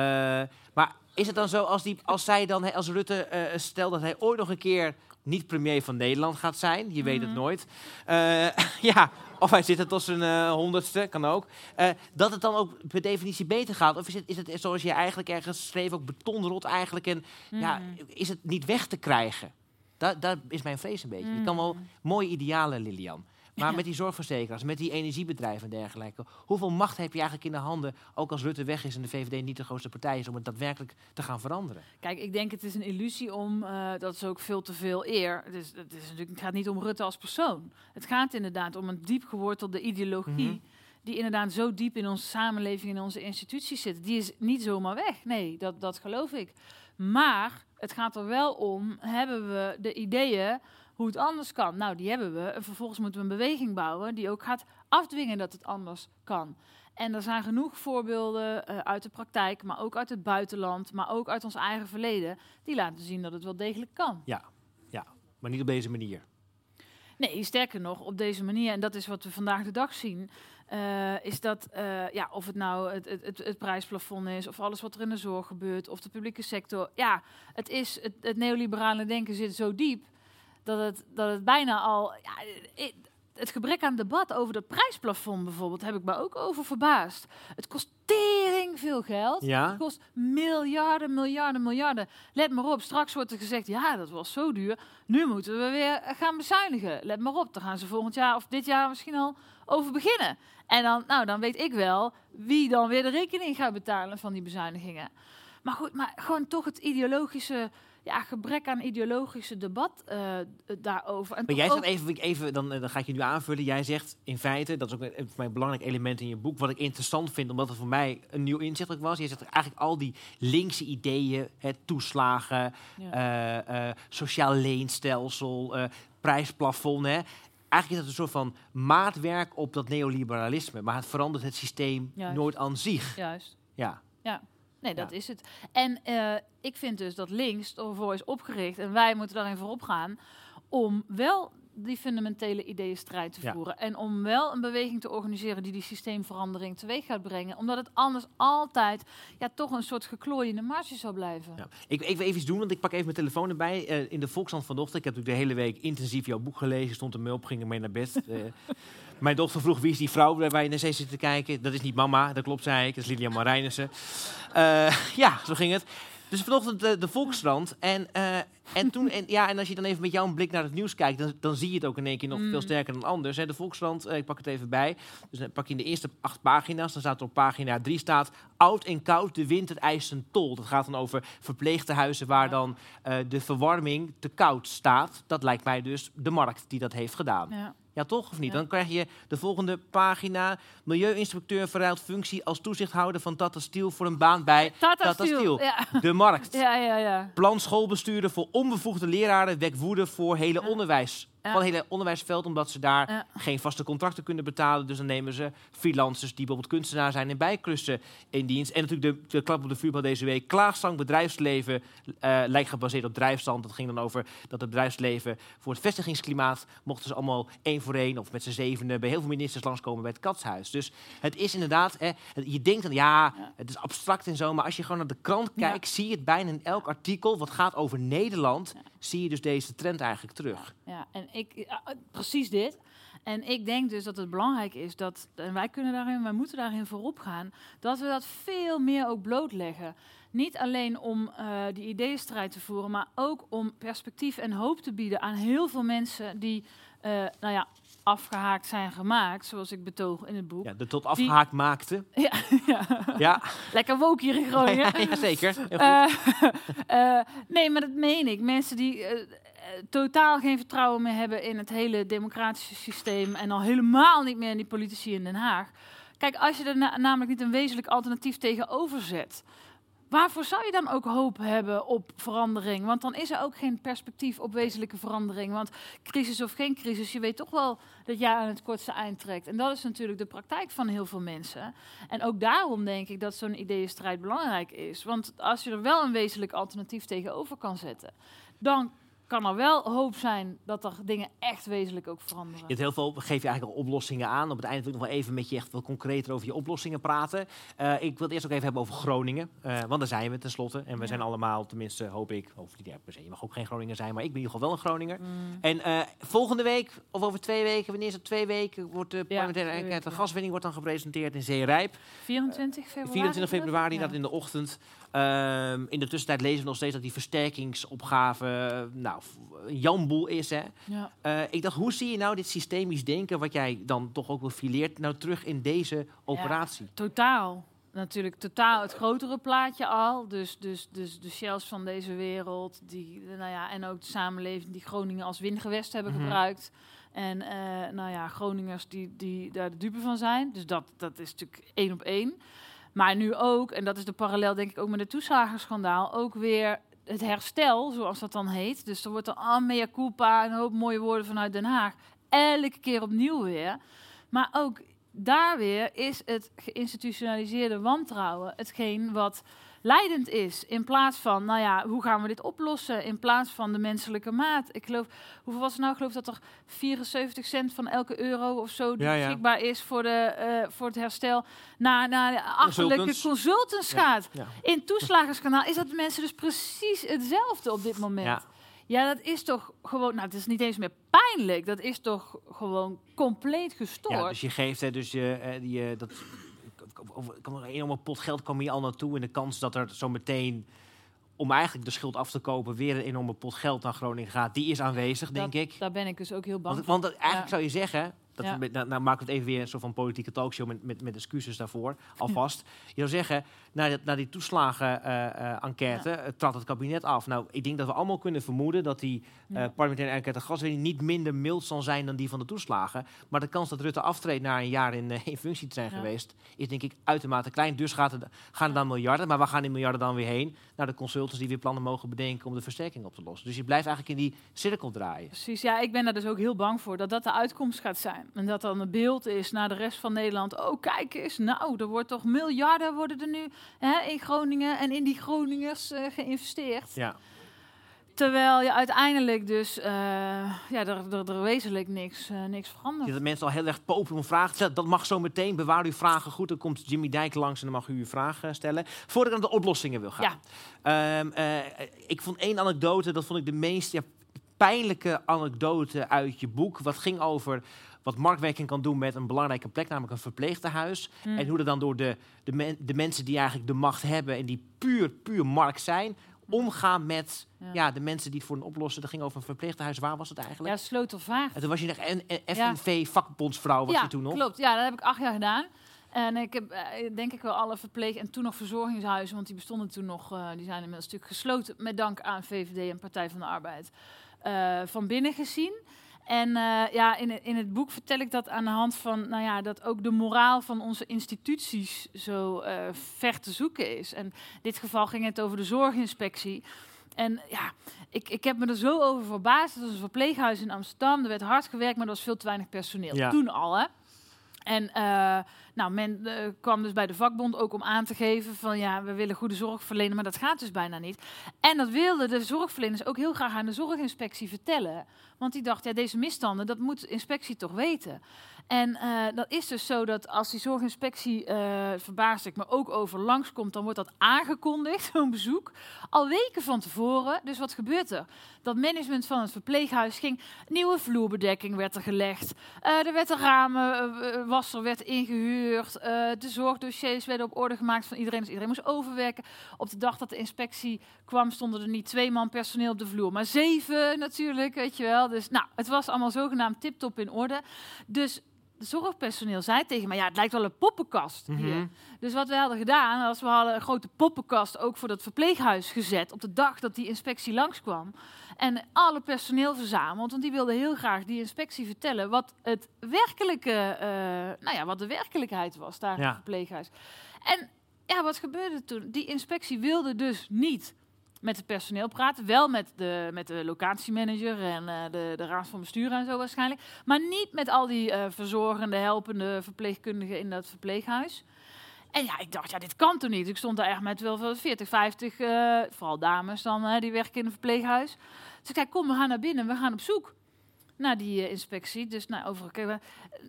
maar is het dan zo als, die, als zij dan, als Rutte uh, stelt dat hij ooit nog een keer niet premier van Nederland gaat zijn, je weet het mhm. nooit. Uh, ja, of hij zit er tot zijn uh, honderdste, kan ook. Uh, dat het dan ook per definitie beter gaat. Of is het, is het zoals je eigenlijk ergens schreef, ook betonrot eigenlijk. En ja, mhm. is het niet weg te krijgen? Dat is mijn vrees een beetje. Je kan wel mhm. mooie idealen, Lilian. Maar met die zorgverzekeraars, met die energiebedrijven en dergelijke. Hoeveel macht heb je eigenlijk in de handen, ook als Rutte weg is en de VVD niet de grootste partij is, om het daadwerkelijk te gaan veranderen? Kijk, ik denk het is een illusie om, uh, dat is ook veel te veel eer. Het, is, het, is natuurlijk, het gaat niet om Rutte als persoon. Het gaat inderdaad om een diep gewortelde ideologie. Mhm. Die inderdaad zo diep in onze samenleving, in onze instituties zit. Die is niet zomaar weg. Nee, dat, dat geloof ik. Maar het gaat er wel om, hebben we de ideeën hoe het anders kan. Nou, die hebben we. En vervolgens moeten we een beweging bouwen die ook gaat afdwingen dat het anders kan. En er zijn genoeg voorbeelden uh, uit de praktijk, maar ook uit het buitenland, maar ook uit ons eigen verleden, die laten zien dat het wel degelijk kan. Ja, ja maar niet op deze manier. Nee, sterker nog, op deze manier, en dat is wat we vandaag de dag zien, uh, is dat, uh, ja, of het nou het, het, het, prijsplafond is, of alles wat er in de zorg gebeurt, of de publieke sector. Ja, het, is, het, het neoliberale denken zit zo diep dat het, dat het bijna al. Ja, het gebrek aan debat over het prijsplafond bijvoorbeeld heb ik me ook over verbaasd. Het kost tering veel geld. Ja? Het kost miljarden, miljarden, miljarden. Let maar op, straks wordt er gezegd, ja, dat was zo duur. Nu moeten we weer gaan bezuinigen. Let maar op, daar gaan ze volgend jaar of dit jaar misschien al over beginnen. En dan, nou, dan weet ik wel wie dan weer de rekening gaat betalen van die bezuinigingen. Maar goed, maar gewoon toch het ideologische ja, gebrek aan ideologische debat uh, daarover. En maar jij zegt even, even dan, eh, dan ga ik je nu aanvullen. Jij zegt in feite, dat is ook een, voor mij een belangrijk element in je boek, wat ik interessant vind, omdat het voor mij een nieuw inzicht ook was. Je zegt eigenlijk al die linkse ideeën, het toeslagen, ja. uh, sociaal leenstelsel, prijsplafond. Hè. Eigenlijk is het een soort van maatwerk op dat neoliberalisme, maar het verandert het systeem nooit aan zich. Juist. Ja. Nee, dat is het. En uh, ik vind dus dat links ervoor is opgericht, en wij moeten daarin voorop gaan, om wel die fundamentele ideeën strijd te voeren. En om wel een beweging te organiseren die die systeemverandering teweeg gaat brengen. Omdat het anders altijd ja, toch een soort geklooiende marge zou blijven. Ja. Ik, ik wil even iets doen, want ik pak even mijn telefoon erbij. Uh, in de Volkskrant vanochtend, ik heb natuurlijk de hele week intensief jouw boek gelezen. Stond mee op, ging mee naar bed. Uh, mijn dochter vroeg, wie is die vrouw waar je naar zee zit te kijken? Dat is niet mama, dat klopt, zei ik. Dat is Lilian Marijnissen. Uh, ja, zo ging het. Dus vanochtend de, de Volkskrant. En, uh, en, toen, en, ja, en als je dan even met jouw blik naar het nieuws kijkt, dan, dan zie je het ook in één keer nog veel mm. sterker dan anders. Hè. De Volkskrant, uh, ik pak het even bij. Dus dan pak je in de eerste acht pagina's. Dan staat er op pagina drie staat... Oud en koud, de winter eist een tol. Dat gaat dan over verpleegtehuizen waar dan uh, de verwarming te koud staat. Dat lijkt mij dus de markt die dat heeft gedaan. Ja. Ja, toch of niet? Dan krijg je de volgende pagina. Milieuinspecteur verruilt functie als toezichthouder van Tata Steel voor een baan bij Tata, Tata Steel. Ja. De markt. Ja, ja, ja. Plan schoolbestuurder voor onbevoegde leraren wekt woede voor hele onderwijs van het hele onderwijsveld, omdat ze daar geen vaste contracten kunnen betalen. Dus dan nemen ze freelancers die bijvoorbeeld kunstenaar zijn en bijklussen in dienst. En natuurlijk de, de klap op de vuurbal deze week. Klaagzang, bedrijfsleven uh, lijkt gebaseerd op drijfstand. Dat ging dan over dat het bedrijfsleven voor het vestigingsklimaat mochten ze allemaal één voor één of met z'n zevenen bij heel veel ministers langskomen bij het katshuis. Dus het is inderdaad, je denkt dan ja, het is abstract en zo, maar als je gewoon naar de krant kijkt, zie je het bijna in elk artikel wat gaat over Nederland, zie je dus deze trend eigenlijk terug. Ja, en ik, precies dit. En ik denk dus dat het belangrijk is dat, en wij kunnen daarin, wij moeten daarin voorop gaan, dat we dat veel meer ook blootleggen. Niet alleen om uh, die ideeënstrijd te voeren, maar ook om perspectief en hoop te bieden aan heel veel mensen die, uh, nou ja, afgehaakt zijn gemaakt, zoals ik betoog in het boek. Ja, de tot afgehaakt maakte. Ja, ja. ja. Lekker woke hier in Groningen. ja, zeker. Uh, uh, nee, maar dat meen ik. Mensen die uh, totaal geen vertrouwen meer hebben in het hele democratische systeem en al helemaal niet meer in die politici in Den Haag. Kijk, als je er na namelijk niet een wezenlijk alternatief tegenover zet, Waarvoor zou je dan ook hoop hebben op verandering? Want dan is er ook geen perspectief op wezenlijke verandering. Want crisis of geen crisis, je weet toch wel dat jij aan het kortste eind trekt. En dat is natuurlijk de praktijk van heel veel mensen. En ook daarom denk ik dat zo'n ideeënstrijd belangrijk is. Want als je er wel een wezenlijk alternatief tegenover kan zetten, dan kan er wel hoop zijn dat er dingen echt wezenlijk ook veranderen. Je hebt heel veel, geef je eigenlijk al oplossingen aan. Op het eind wil ik nog wel even met je echt wat concreter over je oplossingen praten. Uh, ik wil het eerst ook even hebben over Groningen. Uh, want daar zijn we tenslotte. En we zijn allemaal, tenminste hoop ik, over die ja, je mag ook geen Groninger zijn, maar ik ben in ieder geval wel een Groninger. Mm. En uh, volgende week, of over twee weken, wanneer is het twee weken, wordt de parlementaire ja, de gaswinning wordt dan gepresenteerd in Zeerijp. 24 februari. 24 februari, dat in de ochtend. Um, in de tussentijd lezen we nog steeds dat die versterkingsopgave nou, een jamboel is. Hè? Ja. Uh, ik dacht, hoe zie je nou dit systemisch denken, wat jij dan toch ook wel fileert, nou terug in deze operatie? Ja, totaal. Natuurlijk totaal het grotere plaatje al. Dus, dus, dus de shells van deze wereld. Die, nou ja, en ook de samenleving die Groningen als windgewest hebben mm gebruikt. En uh, nou ja, Groningers die, die daar de dupe van zijn. Dus dat, dat is natuurlijk één op één. Maar nu ook, en dat is de parallel denk ik ook met het toeslagenschandaal, ook weer het herstel, zoals dat dan heet. Dus er wordt er al mea culpa, een hoop mooie woorden vanuit Den Haag. Elke keer opnieuw weer. Maar ook daar weer is het geïnstitutionaliseerde wantrouwen hetgeen wat leidend is. In plaats van, nou ja, hoe gaan we dit oplossen? In plaats van de menselijke maat. Ik geloof, hoeveel was het nou? Ik geloof dat er 74 cent van elke euro of zo ja, beschikbaar is voor, de, uh, voor het herstel naar, naar de achterlijke consultants, gaat. In toeslagenskanaal is dat mensen dus precies hetzelfde op dit moment. Ja, dat is toch gewoon, nou, het is niet eens meer pijnlijk. Dat is toch gewoon compleet gestoord. Ja, dus je geeft, hè, dus je, je dat er een enorme pot geld kwam hier al naartoe. En de kans dat er zo meteen, om eigenlijk de schuld af te kopen, weer een enorme pot geld naar Groningen gaat, die is aanwezig, denk ik. Daar ben ik dus ook heel bang want, voor. Want eigenlijk zou je zeggen, dat ja. we, nou, nou, maken we het even weer een soort van politieke talkshow met, met, met excuses daarvoor, alvast. Je zou zeggen, na, na die toeslagen-enquête uh, uh, trad het kabinet af. Nou, ik denk dat we allemaal kunnen vermoeden dat die uh, parlementaire enquête gaswinning niet minder mild zal zijn dan die van de toeslagen. Maar de kans dat Rutte aftreedt na een jaar in, in functie te zijn geweest, is denk ik uitermate klein. Dus gaat het, gaan er dan miljarden, maar waar gaan die miljarden dan weer heen? Naar de consultants die weer plannen mogen bedenken om de versterking op te lossen. Dus je blijft eigenlijk in die cirkel draaien. Precies, ja, ik ben daar dus ook heel bang voor dat dat de uitkomst gaat zijn. En dat dan een beeld is naar de rest van Nederland. Oh, kijk eens, nou, er wordt toch miljarden worden er nu hè, in Groningen en in die Groningers uh, geïnvesteerd. Ja. Terwijl je uiteindelijk dus uh, ja, er, er, er, wezenlijk niks, uh, niks verandert. Dat mensen al heel erg popelen om vragen te stellen. Dat mag zo meteen. Bewaar uw vragen goed. Dan komt Jimmy Dijk langs en dan mag u uw vraag stellen. Voordat ik naar de oplossingen wil gaan. Ja. Um, uh, ik vond één anekdote, dat vond ik de meest ja, pijnlijke anekdote uit je boek. Wat ging over wat marktwerking kan doen met een belangrijke plek, namelijk een verpleegtehuis. Mm. En hoe er dan door de, de, de, mensen die eigenlijk de macht hebben en die puur, puur markt zijn, omgaan met ja. de mensen die het voor een oplossen. Dat ging over een verpleegtehuis. Waar was het eigenlijk? Ja, Slotervaart. En toen was je nog FNV vakbondsvrouw was ja, je toen nog? klopt. Ja, dat heb ik acht jaar gedaan. En ik heb uh, denk ik wel alle verpleeg- en toen nog verzorgingshuizen, want die bestonden toen nog, uh, die zijn inmiddels een stuk gesloten, met dank aan VVD en Partij van de Arbeid, uh, van binnen gezien. En uh, ja, in, in het boek vertel ik dat aan de hand van, nou ja, dat ook de moraal van onze instituties zo uh, ver te zoeken is. En in dit geval ging het over de zorginspectie. En ja, ik, ik heb me er zo over verbaasd. Het was een verpleeghuis in Amsterdam. Er werd hard gewerkt, maar er was veel te weinig personeel. Ja. Toen al, hè. En eh, nou, men eh, kwam dus bij de vakbond ook om aan te geven van ja, we willen goede zorg verlenen, maar dat gaat dus bijna niet. En dat wilden de zorgverleners ook heel graag aan de zorginspectie vertellen. Want die dacht, ja, deze misstanden, dat moet de inspectie toch weten. En eh, dat is dus zo dat als die zorginspectie, eh verbaasd ik me ook over, langskomt, dan wordt dat aangekondigd, zo'n bezoek, al weken van tevoren. Dus wat gebeurt er? Dat management van het verpleeghuis ging, nieuwe vloerbedekking werd er gelegd, eh, er werd een ramenwasser werd ingehuurd, eh, de zorgdossiers werden op orde gemaakt van iedereen, dus iedereen moest overwerken. Op de dag dat de inspectie kwam, stonden er niet twee man personeel op de vloer, maar zeven natuurlijk, weet je wel. Dus nou, het was allemaal zogenaamd tip-top in orde. Dus zorgpersoneel zei tegen mij, ja, het lijkt wel een poppenkast hier. Mhm. Dus wat we hadden gedaan, was we hadden een grote poppenkast ook voor dat verpleeghuis gezet op de dag dat die inspectie langskwam. En alle personeel verzameld, want die wilden heel graag die inspectie vertellen wat het werkelijke, eh, nou ja, wat de werkelijkheid was daar in Ja. het verpleeghuis. En ja, wat gebeurde toen? Die inspectie wilde dus niet met het personeel praten. Wel met de, met de locatiemanager en eh, de, de raad van bestuur en zo waarschijnlijk. Maar niet met al die eh, verzorgende, helpende verpleegkundigen in dat verpleeghuis. En ja, ik dacht, ja, dit kan toch niet? Ik stond daar echt met wel veel 40, 50, eh, vooral dames dan, die werken in een verpleeghuis. Dus ik zei, kom, we gaan naar binnen, we gaan op zoek naar die inspectie. Dus nou, over,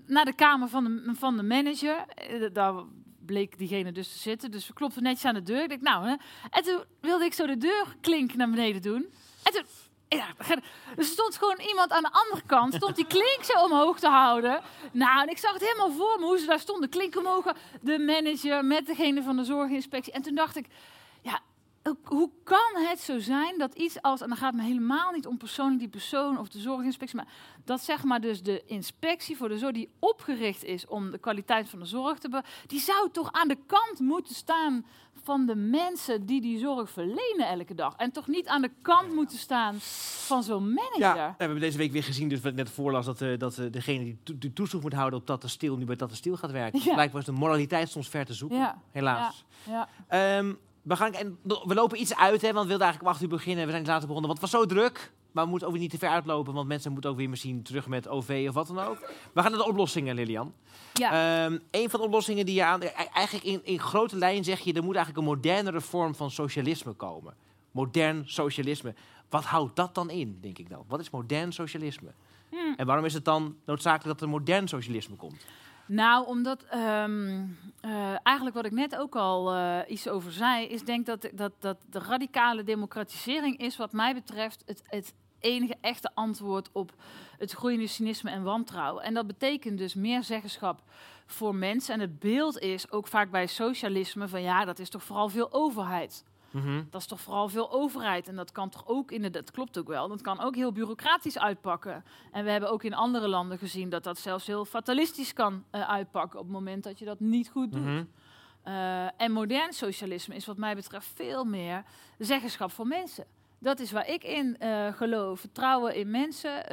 naar de kamer van de, van de manager. Daar bleek diegene dus te zitten. Dus we klopten netjes aan de deur. Ik dacht, nou, hè. En toen wilde ik zo de deurklink naar beneden doen. En toen... Ja, er stond gewoon iemand aan de andere kant, stond die klink zo omhoog te houden. Nou, en ik zag het helemaal voor me hoe ze daar stonden, klink omhoog, de manager met degene van de zorginspectie. En toen dacht ik, hoe- kan het zo zijn dat iets als, en dan gaat het me helemaal niet om persoonlijk die persoon of de zorginspectie, maar dat zeg maar dus de inspectie voor de zorg die opgericht is om de kwaliteit van de zorg te be, die zou toch aan de kant moeten staan van de mensen die die zorg verlenen elke dag. En toch niet aan de kant moeten staan van zo'n manager. Ja, we hebben deze week weer gezien, dus wat ik net voorlas, dat, eh, dat eh, degene die to- die toezicht moet houden op Tata Steel nu bij Tata Steel gaat werken. Ja. Blijkbaar is de moraliteit soms ver te zoeken, Ja, helaas. ja. Ehm, we, gaan, en we lopen iets uit, hè, want we wilden eigenlijk om acht uur beginnen. We zijn iets later begonnen, want het was zo druk. Maar we moeten ook weer niet te ver uitlopen, want mensen moeten ook weer misschien terug met OV of wat dan ook. We gaan naar de oplossingen, Lilian. Ja. Ehm, een van de oplossingen die je aan... e- Eigenlijk in, in grote lijn zeg je, er moet eigenlijk een modernere vorm van socialisme komen. Modern socialisme. Wat houdt dat dan in, denk ik dan? Wat is modern socialisme? Hmm. En waarom is het dan noodzakelijk dat er modern socialisme komt? Nou, omdat ehm, eh, eigenlijk wat ik net ook al eh, iets over zei, is denk dat, dat, dat de radicale democratisering is wat mij betreft het, het enige echte antwoord op het groeiende cynisme en wantrouwen. En dat betekent dus meer zeggenschap voor mensen. En het beeld is ook vaak bij socialisme van ja, dat is toch vooral veel overheid. Mhm. Dat is toch vooral veel overheid. En dat kan toch ook inderdaad, dat klopt ook wel. Dat kan ook heel bureaucratisch uitpakken. En we hebben ook in andere landen gezien dat dat zelfs heel fatalistisch kan eh, uitpakken op het moment dat je dat niet goed doet. Mhm. Eh, en modern socialisme is wat mij betreft veel meer zeggenschap voor mensen. Dat is waar ik in eh, geloof. Vertrouwen in mensen,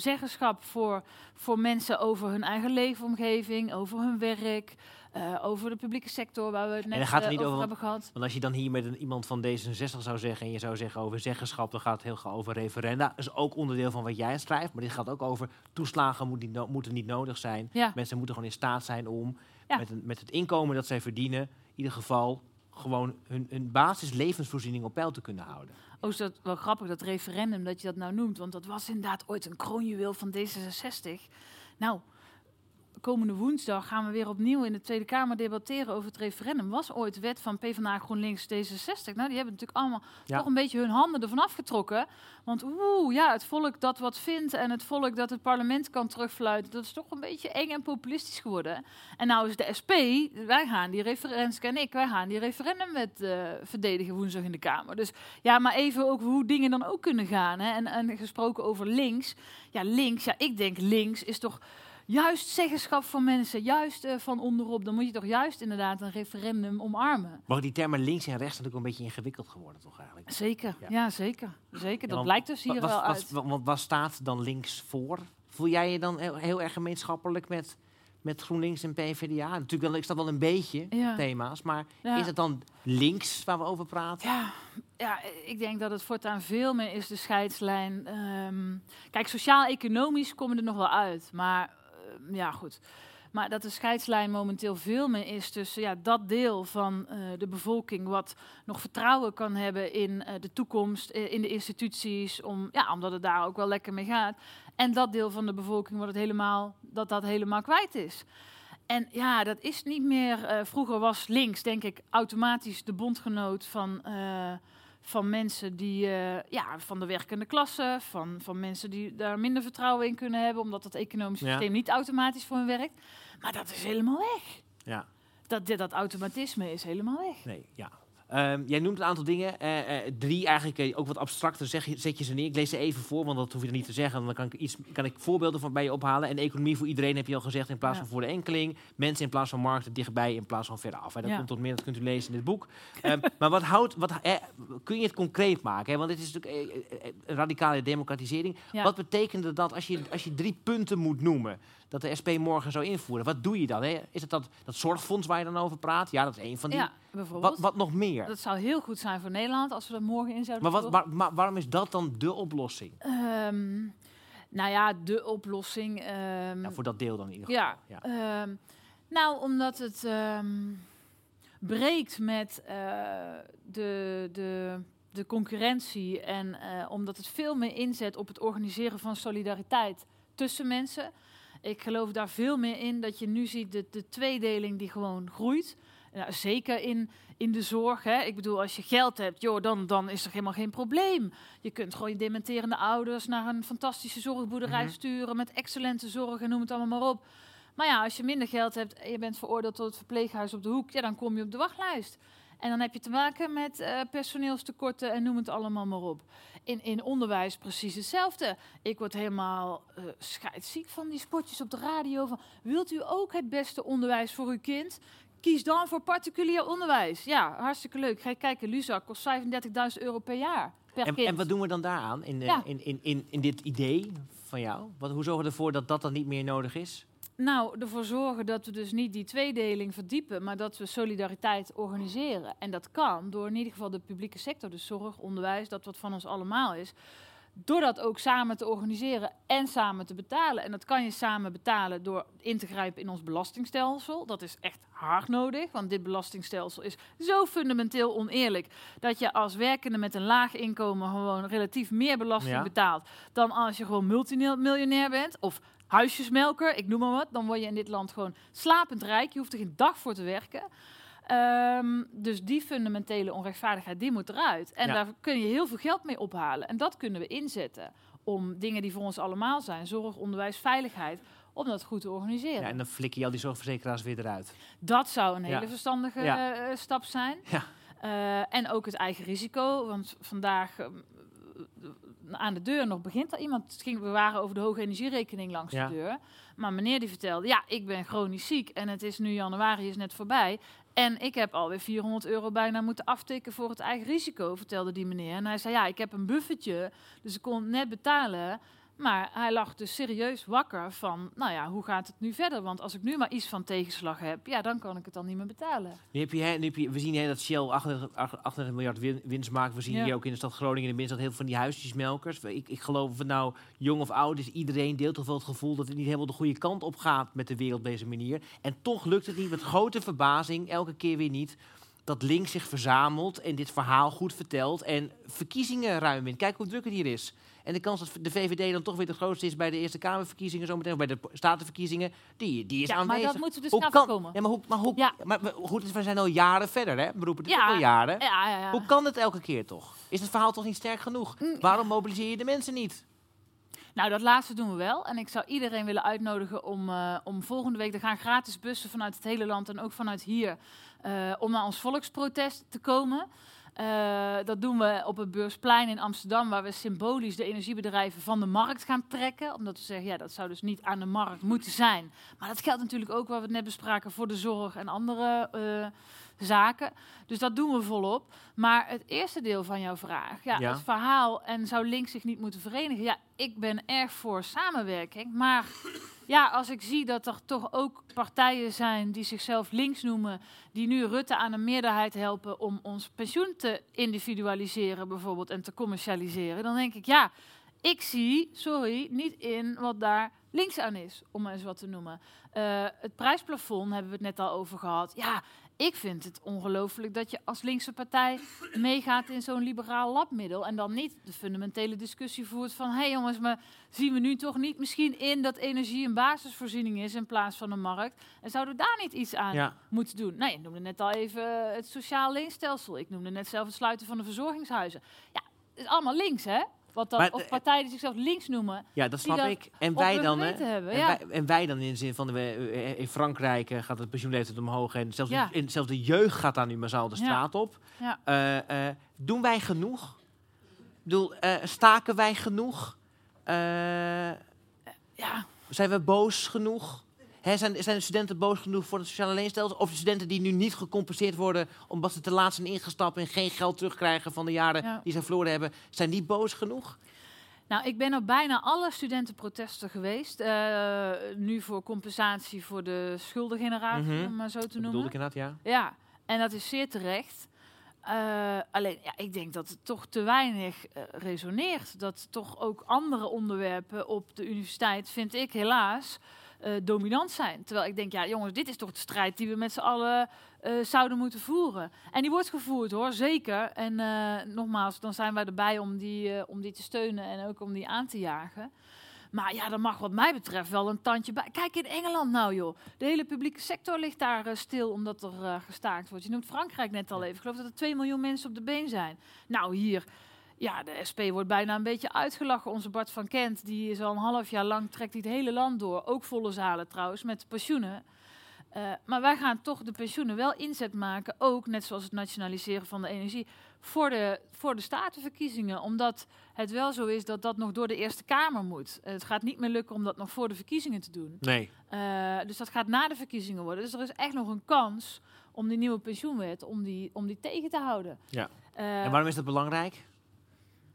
zeggenschap voor, voor mensen over hun eigen leefomgeving, over hun werk, eh, over de publieke sector waar we het net dan gaat het eh, niet over over- hebben gehad. Want als je dan hier met een, iemand van D66 zou zeggen... en je zou zeggen over zeggenschap, dan gaat het heel gauw over referenda. Dat is ook onderdeel van wat jij schrijft. Maar dit gaat ook over toeslagen moet niet moeten niet nodig zijn. Ja. Mensen moeten gewoon in staat zijn om Ja. met, een, met het inkomen dat zij verdienen... in ieder geval gewoon hun, hun basislevensvoorziening op peil te kunnen houden. Oh, is dat wel grappig, dat referendum dat je dat nou noemt. Want dat was inderdaad ooit een kroonjuweel van D66. Nou, komende woensdag gaan we weer opnieuw in de Tweede Kamer debatteren over het referendum. Was ooit wet van PvdA, GroenLinks, D66. Nou, die hebben natuurlijk allemaal Ja. toch een beetje hun handen ervan afgetrokken. Want oeh, ja, het volk dat wat vindt en het volk dat het parlement kan terugfluiten, dat is toch een beetje eng en populistisch geworden. En nou is de SP, wij gaan die referendum, en ik, wij gaan die referendumwet eh verdedigen woensdag in de Kamer. Dus ja, maar even ook hoe dingen dan ook kunnen gaan. Hè? En, en gesproken over links. Ja, links, ja, ik denk links is toch juist zeggenschap voor mensen, juist eh, van onderop. Dan moet je toch juist inderdaad een referendum omarmen. Maar die termen links en rechts zijn natuurlijk een beetje ingewikkeld geworden, toch eigenlijk? Zeker, Ja. ja, zeker. zeker. Dat blijkt dus hier wel uit. wat- Want wat staat dan links voor? Voel jij je dan heel, heel erg gemeenschappelijk met, met GroenLinks en PvdA? Natuurlijk wel, is dat wel een beetje thema's, maar is het dan links waar we over praten? Ja, ja, ik denk dat het voortaan veel meer is de scheidslijn. Um, kijk, sociaal-economisch komen er nog wel uit, maar ja, goed. Maar dat de scheidslijn momenteel veel meer is tussen ja, dat deel van uh, de bevolking wat nog vertrouwen kan hebben in uh, de toekomst, in de instituties, om, ja, omdat het daar ook wel lekker mee gaat. En dat deel van de bevolking wat het helemaal, dat dat helemaal kwijt is. En ja, dat is niet meer. vroeger was links, denk ik, automatisch de bondgenoot van van mensen die, uh, ja, van de werkende klasse, van, van mensen die daar minder vertrouwen in kunnen hebben, omdat het economische systeem niet automatisch voor hen werkt. Maar dat is helemaal weg. Ja. Dat, dat automatisme is helemaal weg. Nee, ja. Um, jij noemt een aantal dingen. Uh, uh, drie eigenlijk uh, ook wat abstracter zeg je, zet je ze neer. Ik lees ze even voor, want dat hoef je er niet te zeggen. Dan kan ik, iets, kan ik voorbeelden van bij je ophalen. En economie voor iedereen heb je al gezegd in plaats van voor de enkeling. Mensen in plaats van markten dichtbij in plaats van veraf. af. Dat komt tot meer, dat kunt u lezen in dit boek. Um, maar wat houdt, wat, kun je het concreet maken? Hè? Want dit is natuurlijk een radicale democratisering. Ja. Wat betekende dat als je, als je drie punten moet noemen? Dat de SP morgen zou invoeren. Wat doe je dan? Hè? Is het dat, dat zorgfonds waar je dan over praat? Ja, dat is een van die. Ja, bijvoorbeeld. Wat, wat nog meer? Dat zou heel goed zijn voor Nederland als we dat morgen in zouden maar, wat, maar waarom is dat dan de oplossing? Um, nou ja, de oplossing. Um, ja, voor dat deel dan in ieder geval. Ja. ja. Um, nou, omdat het breekt met uh, de, de, de concurrentie en uh, omdat het veel meer inzet op het organiseren van solidariteit tussen mensen. Ik geloof daar veel meer in dat je nu ziet de, de tweedeling die gewoon groeit. Ja, zeker in, in de zorg. Hè. Ik bedoel, als je geld hebt, joh, dan, dan is er helemaal geen probleem. Je kunt gewoon je dementerende ouders naar een fantastische zorgboerderij mhm. sturen met excellente zorg en noem het allemaal maar op. Maar ja, als je minder geld hebt en je bent veroordeeld tot het verpleeghuis op de hoek, ja, dan kom je op de wachtlijst. En dan heb je te maken met uh, personeelstekorten en noem het allemaal maar op. In, in onderwijs precies hetzelfde. Ik word helemaal uh, scheidsziek van die spotjes op de radio. Van, wilt u ook het beste onderwijs voor uw kind? Kies dan voor particulier onderwijs. Ja, hartstikke leuk. Ga je kijken, Luzak kost 35.000 euro per jaar. Per en, kind. en wat doen we dan daaraan in, de, in, in, in, in dit idee van jou? Wat, hoe zorgen we ervoor dat dat dan niet meer nodig is? Nou, ervoor zorgen dat we dus niet die tweedeling verdiepen, maar dat we solidariteit organiseren. En dat kan door in ieder geval de publieke sector, dus zorg, onderwijs, dat wat van ons allemaal is. Door dat ook samen te organiseren en samen te betalen. En dat kan je samen betalen door in te grijpen in ons belastingstelsel. Dat is echt hard nodig, want dit belastingstelsel is zo fundamenteel oneerlijk. Dat je als werkende met een laag inkomen gewoon relatief meer belasting betaalt. dan als je gewoon multimiljonair bent. Of huisjesmelker, ik noem maar wat. Dan word je in dit land gewoon slapend rijk. Je hoeft er geen dag voor te werken. Um, dus die fundamentele onrechtvaardigheid, die moet eruit. En daar kun je heel veel geld mee ophalen. En dat kunnen we inzetten om dingen die voor ons allemaal zijn, zorg, onderwijs, veiligheid, om dat goed te organiseren. Ja, en dan flik je al die zorgverzekeraars weer eruit. Dat zou een hele verstandige uh, stap zijn. Ja. Uh, en ook het eigen risico, want vandaag ehm, aan de deur nog begint er iemand. Ging, we waren over de hoge energierekening langs de deur. Maar meneer die vertelde, ja, ik ben chronisch ziek en het is nu januari is net voorbij. En ik heb alweer 400 euro bijna moeten aftikken voor het eigen risico, vertelde die meneer. En hij zei, ja, ik heb een buffertje, dus ik kon net betalen. Maar hij lag dus serieus wakker van, nou ja, hoe gaat het nu verder? Want als ik nu maar iets van tegenslag heb, ja, dan kan ik het dan niet meer betalen. Nu heb je, nu heb je, we zien hè, dat Shell 38, miljard winst maakt. We zien hier ook in de stad Groningen in de dat heel veel van die huisjesmelkers. Ik, ik geloof nou jong of oud is, iedereen deelt toch wel het gevoel dat het niet helemaal de goede kant op gaat met de wereld op deze manier. En toch lukt het niet, met grote verbazing, elke keer weer niet dat links zich verzamelt en dit verhaal goed vertelt en verkiezingen ruim wint. Kijk hoe druk het hier is. En de kans dat de VVD dan toch weer de grootste is bij de Eerste Kamerverkiezingen, zometeen, of bij de Statenverkiezingen, die, die is ja, aanwezig. Maar dat moeten we dus hoe komen. Ja, maar hoe, maar hoe, ja. maar goed, we zijn al jaren verder, hè? We roepen het ja. al jaren. Ja, ja, ja. Hoe kan het elke keer toch? Is het verhaal toch niet sterk genoeg? Mm. Waarom mobiliseer je de mensen niet? Nou, dat laatste doen we wel. En ik zou iedereen willen uitnodigen om, uh, om volgende week... Er gaan gratis bussen vanuit het hele land en ook vanuit hier... Uh, om naar ons volksprotest te komen. Uh, dat doen we op het Beursplein in Amsterdam, waar we symbolisch de energiebedrijven van de markt gaan trekken. Omdat we zeggen, ja, dat zou dus niet aan de markt moeten zijn. Maar dat geldt natuurlijk ook, wat we net bespraken, voor de zorg en andere uh, zaken. Dus dat doen we volop. Maar het eerste deel van jouw vraag, ja, het verhaal en zou links zich niet moeten verenigen. Ja, ik ben erg voor samenwerking, maar ja, als ik zie dat er toch ook partijen zijn die zichzelf links noemen, die nu Rutte aan een meerderheid helpen om ons pensioen te individualiseren bijvoorbeeld en te commercialiseren, dan denk ik ja, ik zie, sorry, niet in wat daar links aan is, om maar eens wat te noemen. Uh, het prijsplafond hebben we het net al over gehad. Ja, ik vind het ongelooflijk dat je als linkse partij meegaat in zo'n liberaal labmiddel. En dan niet de fundamentele discussie voert van: hé hey jongens, maar zien we nu toch niet misschien in dat energie een basisvoorziening is in plaats van een markt? En zouden we daar niet iets aan moeten doen? Nee, ik noemde net al even het sociaal leenstelsel. Ik noemde net zelf het sluiten van de verzorgingshuizen. Ja, het is allemaal links, hè? Wat dan, of partijen die zichzelf links noemen. Ja, dat snap ik. En wij dan, hè? Hebben, en, wij, en, wij, dan in de zin van, de, eh, in Frankrijk uh, gaat het pensioenleeftijd omhoog. En zelfs, ja. in, zelfs de jeugd gaat daar nu massaal de straat op. Uh, uh, doen wij genoeg? Ik bedoel, staken wij genoeg? ja. Zijn we boos genoeg? Zijn, zijn de studenten boos genoeg voor het sociale leenstelsel? Of de studenten die nu niet gecompenseerd worden omdat ze te laat zijn ingestapt en geen geld terugkrijgen van de jaren die ze verloren hebben, zijn die boos genoeg? Nou, ik ben op bijna alle studentenprotesten geweest. Uh, nu voor compensatie voor de schuldengeneratie, mm om maar zo te noemen. Bedoel ik inderdaad, ja. Ja, en dat is zeer terecht. Uh, alleen, ja, ik denk dat het toch te weinig uh, resoneert. Dat toch ook andere onderwerpen op de universiteit, vind ik helaas, uh, dominant zijn. Terwijl ik denk, ja jongens, dit is toch de strijd die we met z'n allen uh, zouden moeten voeren. En die wordt gevoerd hoor, zeker. En uh, nogmaals, dan zijn wij erbij om die, om die te steunen en ook om die aan te jagen. Maar ja, dat mag wat mij betreft wel een tandje bij. Kijk in Engeland nou joh. De hele publieke sector ligt daar stil omdat er gestaakt wordt. Je noemt Frankrijk net al even. Ik geloof dat er 2 miljoen mensen op de been zijn. Nou hier ja, de SP wordt bijna een beetje uitgelachen. Onze Bart van Kent, die is al een half jaar lang, trekt het hele land door. Ook volle zalen trouwens, met pensioenen. Uh, maar wij gaan toch de pensioenen wel inzet maken, ook net zoals het nationaliseren van de energie, voor de, voor de statenverkiezingen. Omdat het wel zo is dat dat nog door de Eerste Kamer moet. het gaat niet meer lukken om dat nog voor de verkiezingen te doen. Nee. Uh, dus dat gaat na de verkiezingen worden. Dus er is echt nog een kans om die nieuwe pensioenwet, om die, om die tegen te houden. Ja. Uh, en waarom is dat belangrijk?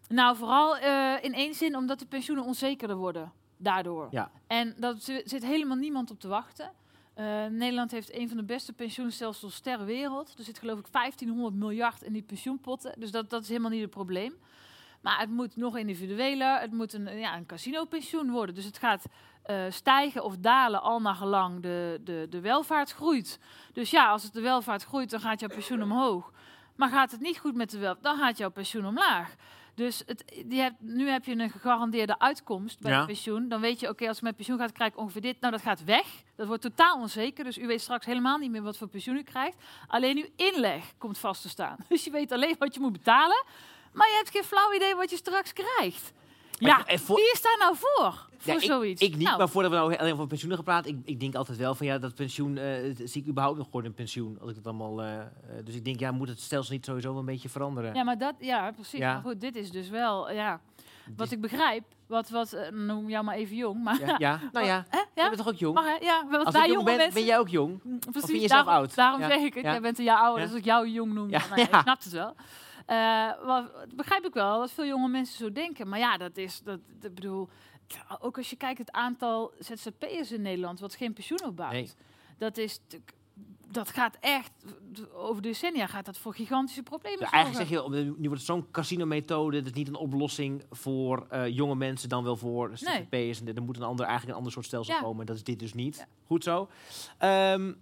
Nou, vooral uh, in één zin omdat de pensioenen onzekerder worden daardoor. Ja. En dat zit helemaal niemand op te wachten. Uh, Nederland heeft een van de beste pensioenstelsels ter wereld. Er zit geloof ik 1500 miljard in die pensioenpotten. Dus dat, dat is helemaal niet het probleem. Maar het moet nog individueler. Het moet een, ja, een casino-pensioen worden. Dus het gaat uh, stijgen of dalen al naar gelang de, de, de welvaart groeit. Dus ja, als het de welvaart groeit, dan gaat jouw pensioen omhoog. Maar gaat het niet goed met de welvaart, dan gaat jouw pensioen omlaag. Dus het, die hebt, nu heb je een gegarandeerde uitkomst bij ja. pensioen. Dan weet je, oké, als ik met pensioen ga, krijg ik ongeveer dit. Nou, dat gaat weg. Dat wordt totaal onzeker. Dus u weet straks helemaal niet meer wat voor pensioen u krijgt. Alleen uw inleg komt vast te staan. Dus je weet alleen wat je moet betalen. Maar je hebt geen flauw idee wat je straks krijgt. Ja, wie is daar nou voor? Voor ja, zoiets? Ik, niet, nou. maar voordat we nou alleen over pensioenen gaan praten, ik, ik denk altijd wel van ja, dat pensioen, uh, zie ik überhaupt nog gewoon een pensioen. Als ik het allemaal, uh, dus ik denk, ja, moet het stelsel niet sowieso wel een beetje veranderen? Ja, maar dat, ja, precies. Ja. Maar goed, dit is dus wel, ja, wat ik begrijp, wat, wat noem jou maar even jong, maar... Ja, ja. nou ja, ja? je bent toch ook jong? Mag, ja, wat als wij jong ben, ben jij ook jong? Precies, of vind je jezelf oud? Daarom zeg ik het, jij bent een jaar ouder, dus als ik jou jong noem, dan, nou, ik snap het wel. Uh, wat, begrijp ik wel dat veel jonge mensen zo denken. Maar ja, dat is, dat, dat bedoel, ook als je kijkt het aantal ZZP'ers in Nederland wat geen pensioen opbouwt. Nee. Dat is dat gaat echt, over decennia gaat dat voor gigantische problemen ja, Eigenlijk zeg je, nu wordt het zo'n casino-methode, dat is niet een oplossing voor uh, jonge mensen, dan wel voor ZZP'ers. Nee. En er moet een ander, eigenlijk een ander soort stelsel ja. komen. Dat is dit dus niet. Ja. Goed zo. Um, dus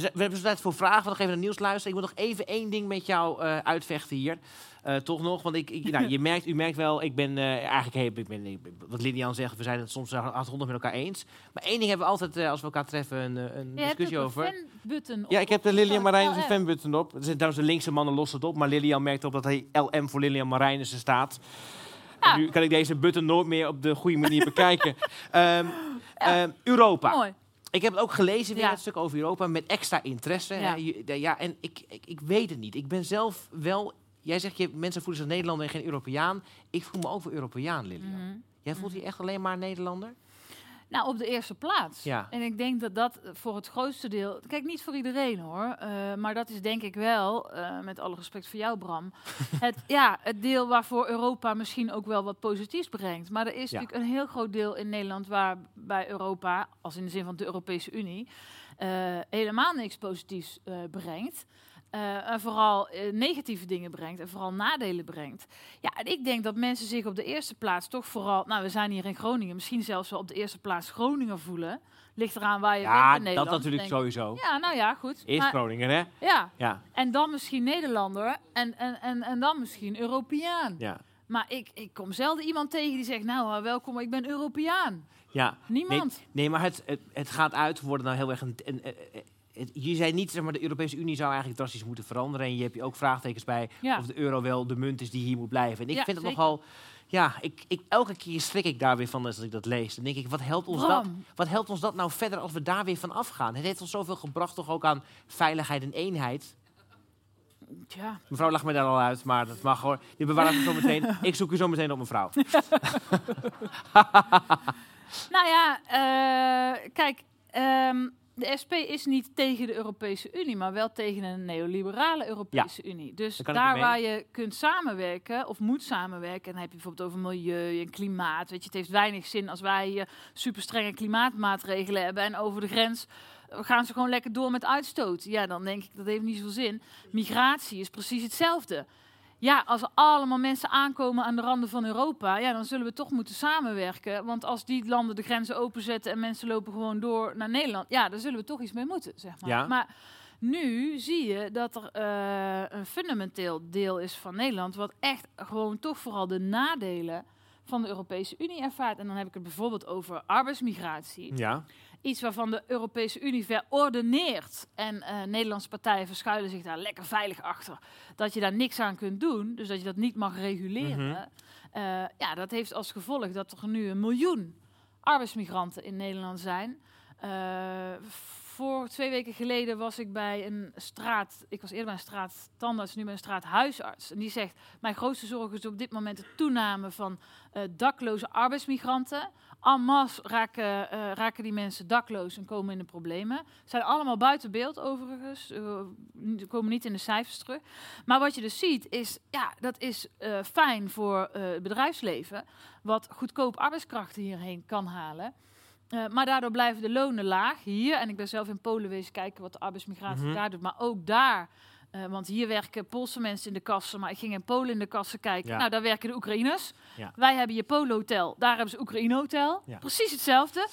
we hebben tijd voor vragen. We nog even naar Niels luisteren. Ik moet nog even één ding met jou uh, uitvechten hier. Uh, toch nog, want ik, ik nou, je merkt, u merkt wel, ik ben uh, eigenlijk, ik ben, ik, wat Lilian zegt, we zijn het soms honderd met elkaar eens. Maar één ding hebben we altijd, als we elkaar treffen, een, een discussie over. Fan-button ja, ik heb de Lilian Marijnissen fan-button op. Er zijn trouwens de linkse mannen los het op, maar Lilian merkt op dat hij LM voor Lilian Marijnissen staat. Ja. Nu kan ik deze button nooit meer op de goede manier bekijken. Um, ja. um, Europa. Mooi. Ik heb het ook gelezen, weer ja. een stuk over Europa, met extra interesse. Ja, ja en ik, ik, ik weet het niet. Ik ben zelf wel... Jij zegt, je, mensen voelen zich Nederlander en geen Europeaan. Ik voel me ook wel Europeaan, Lilian. Mhm. Jij voelt mhm. je echt alleen maar Nederlander? Nou, op de eerste plaats. Ja. En ik denk dat dat voor het grootste deel... Kijk, niet voor iedereen hoor. eh, maar dat is denk ik wel, eh, met alle respect voor jou Bram... het, ja, het deel waarvoor Europa misschien ook wel wat positiefs brengt. Maar er is Ja. natuurlijk een heel groot deel in Nederland... waarbij Europa, als in de zin van de Europese Unie... eh, helemaal niks positiefs eh, brengt. Eh, en vooral eh, negatieve dingen brengt en vooral nadelen brengt. Ja, en ik denk dat mensen zich op de eerste plaats toch vooral... Nou, we zijn hier in Groningen, misschien zelfs wel op de eerste plaats Groningen voelen. Ligt eraan waar je Ja, bent in dat Nederland. natuurlijk denk- sowieso. Ja, nou ja, goed. Eerst Maar- Groningen, hè? ja, Ja, en dan misschien Nederlander en, en, en, en dan misschien Europeaan. ja, Maar ik, ik kom zelden iemand tegen die zegt, nou, eh, welkom, ik ben Europeaan. ja. Niemand. Nee, nee maar het, het, het gaat uit worden nou heel erg een... een, een- een- het- je zei niet, zeg maar, de Europese Unie zou eigenlijk drastisch moeten veranderen. En je hebt je ook vraagtekens bij Ja. of de euro wel de munt is die hier moet blijven. En ik Ja, vind het zeker. nogal... Ja, ik, ik, elke keer schrik ik daar weer van als ik dat lees. Dan denk ik, wat helpt, ons dat, wat helpt ons dat nou verder als we daar weer van afgaan? Het heeft ons zoveel gebracht toch ook aan veiligheid en eenheid. Tja, Mevrouw lacht me daar al uit, maar dat mag hoor. Je bewaart het zo meteen. Ik zoek u zo meteen op mevrouw. Nou ja, eh, kijk, ehm, de SP is niet tegen de Europese Unie, maar wel tegen een neoliberale Europese Unie. Dus Daar waar je kunt samenwerken of moet samenwerken, en dan heb je bijvoorbeeld over milieu en klimaat. Weet je, het heeft weinig zin als wij hier super strenge klimaatmaatregelen hebben en over de grens eh, gaan ze gewoon lekker door met uitstoot. Ja, dan denk ik dat heeft niet zoveel zin. Migratie is precies hetzelfde. Ja, als er allemaal mensen aankomen aan de randen van Europa, ja, dan zullen we toch moeten samenwerken. Want als die landen de grenzen openzetten en mensen lopen gewoon door naar Nederland, ja, daar zullen we toch iets mee moeten, zeg maar. Ja. Maar nu zie je dat er eh, een fundamenteel deel is van Nederland, wat echt gewoon toch vooral de nadelen van de Europese Unie ervaart. En dan heb ik het bijvoorbeeld over arbeidsmigratie. Ja, Iets waarvan de Europese Unie verordeneert. En eh, Nederlandse partijen verschuilen zich daar lekker veilig achter. Dat je daar niks aan kunt doen. Dus dat je dat niet mag reguleren. Mhm. Eh, ja, dat heeft als gevolg dat er nu een miljoen arbeidsmigranten in Nederland zijn. Eh, voor twee weken geleden was ik bij een straat. Ik was eerder bij een straat tandarts, nu bij een straat huisarts. En die zegt: Mijn grootste zorg is op dit moment de toename van dakloze arbeidsmigranten. En masse raken, eh, raken die mensen dakloos en komen in de problemen. Zijn allemaal buiten beeld overigens. niet- komen niet in de cijfers terug. Maar wat je dus ziet is, ja, dat is eh, fijn voor het bedrijfsleven. Wat goedkoop arbeidskrachten hierheen kan halen. Maar daardoor blijven de lonen laag hier. En ik ben zelf in Polen wezen kijken wat de arbeidsmigratie Mhm. daar doet. Maar ook daar, eh, want hier werken Poolse mensen in de kassen. Maar ik ging in Polen in de kassen kijken. Ja. Nou, daar werken de Oekraïners. Ja. Wij hebben je Polo-hotel, daar hebben ze Oekraïne-hotel. Ja. Precies hetzelfde.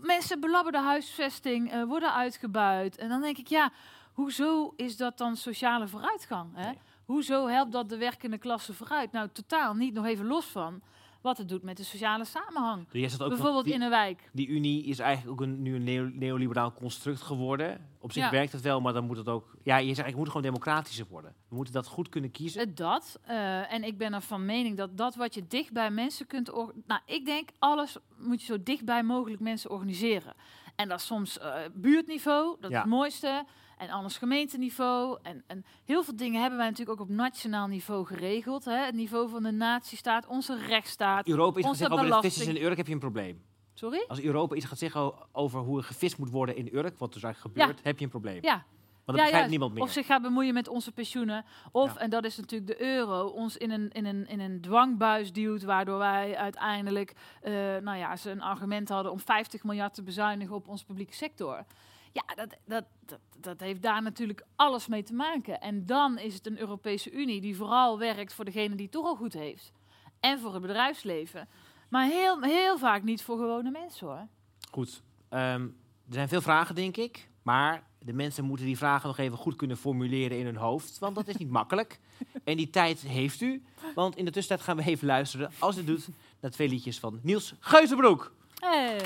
Mensen belabberde huisvesting, eh, worden uitgebuit. En dan denk ik, ja, hoezo is dat dan sociale vooruitgang? Hè? Nee. Hoezo helpt dat de werkende klasse vooruit? Nou, totaal niet. Nog even los van wat het doet met de sociale samenhang. Dus ook Bijvoorbeeld die, in een wijk. die Unie is eigenlijk ook een, nu een neo- neoliberaal construct geworden. Op zich Ja. werkt het wel, maar dan moet het ook... Ja, je zegt, ik moet gewoon democratischer worden. We moeten dat goed kunnen kiezen. Het dat. eh, en ik ben er van mening dat dat wat je dicht bij mensen kunt... Nou, ik denk alles moet je zo dichtbij mogelijk mensen organiseren. En dat is soms eh, buurtniveau, dat Ja. is het mooiste. En anders gemeenteniveau. En, en heel veel dingen hebben wij natuurlijk ook op nationaal niveau geregeld. Hè? Het niveau van de natiestaat, onze rechtsstaat. Europa onze zeggen over de vissers in Urk, heb je een probleem. Sorry? Als Europa iets gaat zeggen over hoe er gevist moet worden in Urk, wat dus eigenlijk gebeurt, heb je een probleem. Ja. Want dat Ja, begrijpt niemand meer. Of zich gaat bemoeien met onze pensioenen. Of, Ja. en dat is natuurlijk de euro, ons in een, in een, in een dwangbuis duwt. Waardoor wij uiteindelijk, eh, nou ja, ze een argument hadden om 50 miljard te bezuinigen op onze publieke sector. Ja, dat, dat, dat, dat heeft daar natuurlijk alles mee te maken. En dan is het een Europese Unie die vooral werkt voor degene die het toch al goed heeft. En voor het bedrijfsleven. Maar heel, heel vaak niet voor gewone mensen hoor. Goed. Ehm, er zijn veel vragen, denk ik. Maar de mensen moeten die vragen nog even goed kunnen formuleren in hun hoofd. Want dat is niet makkelijk. En die tijd heeft u. Want in de tussentijd gaan we even luisteren, als het doet, naar twee liedjes van Niels Geuzenbroek. Hey.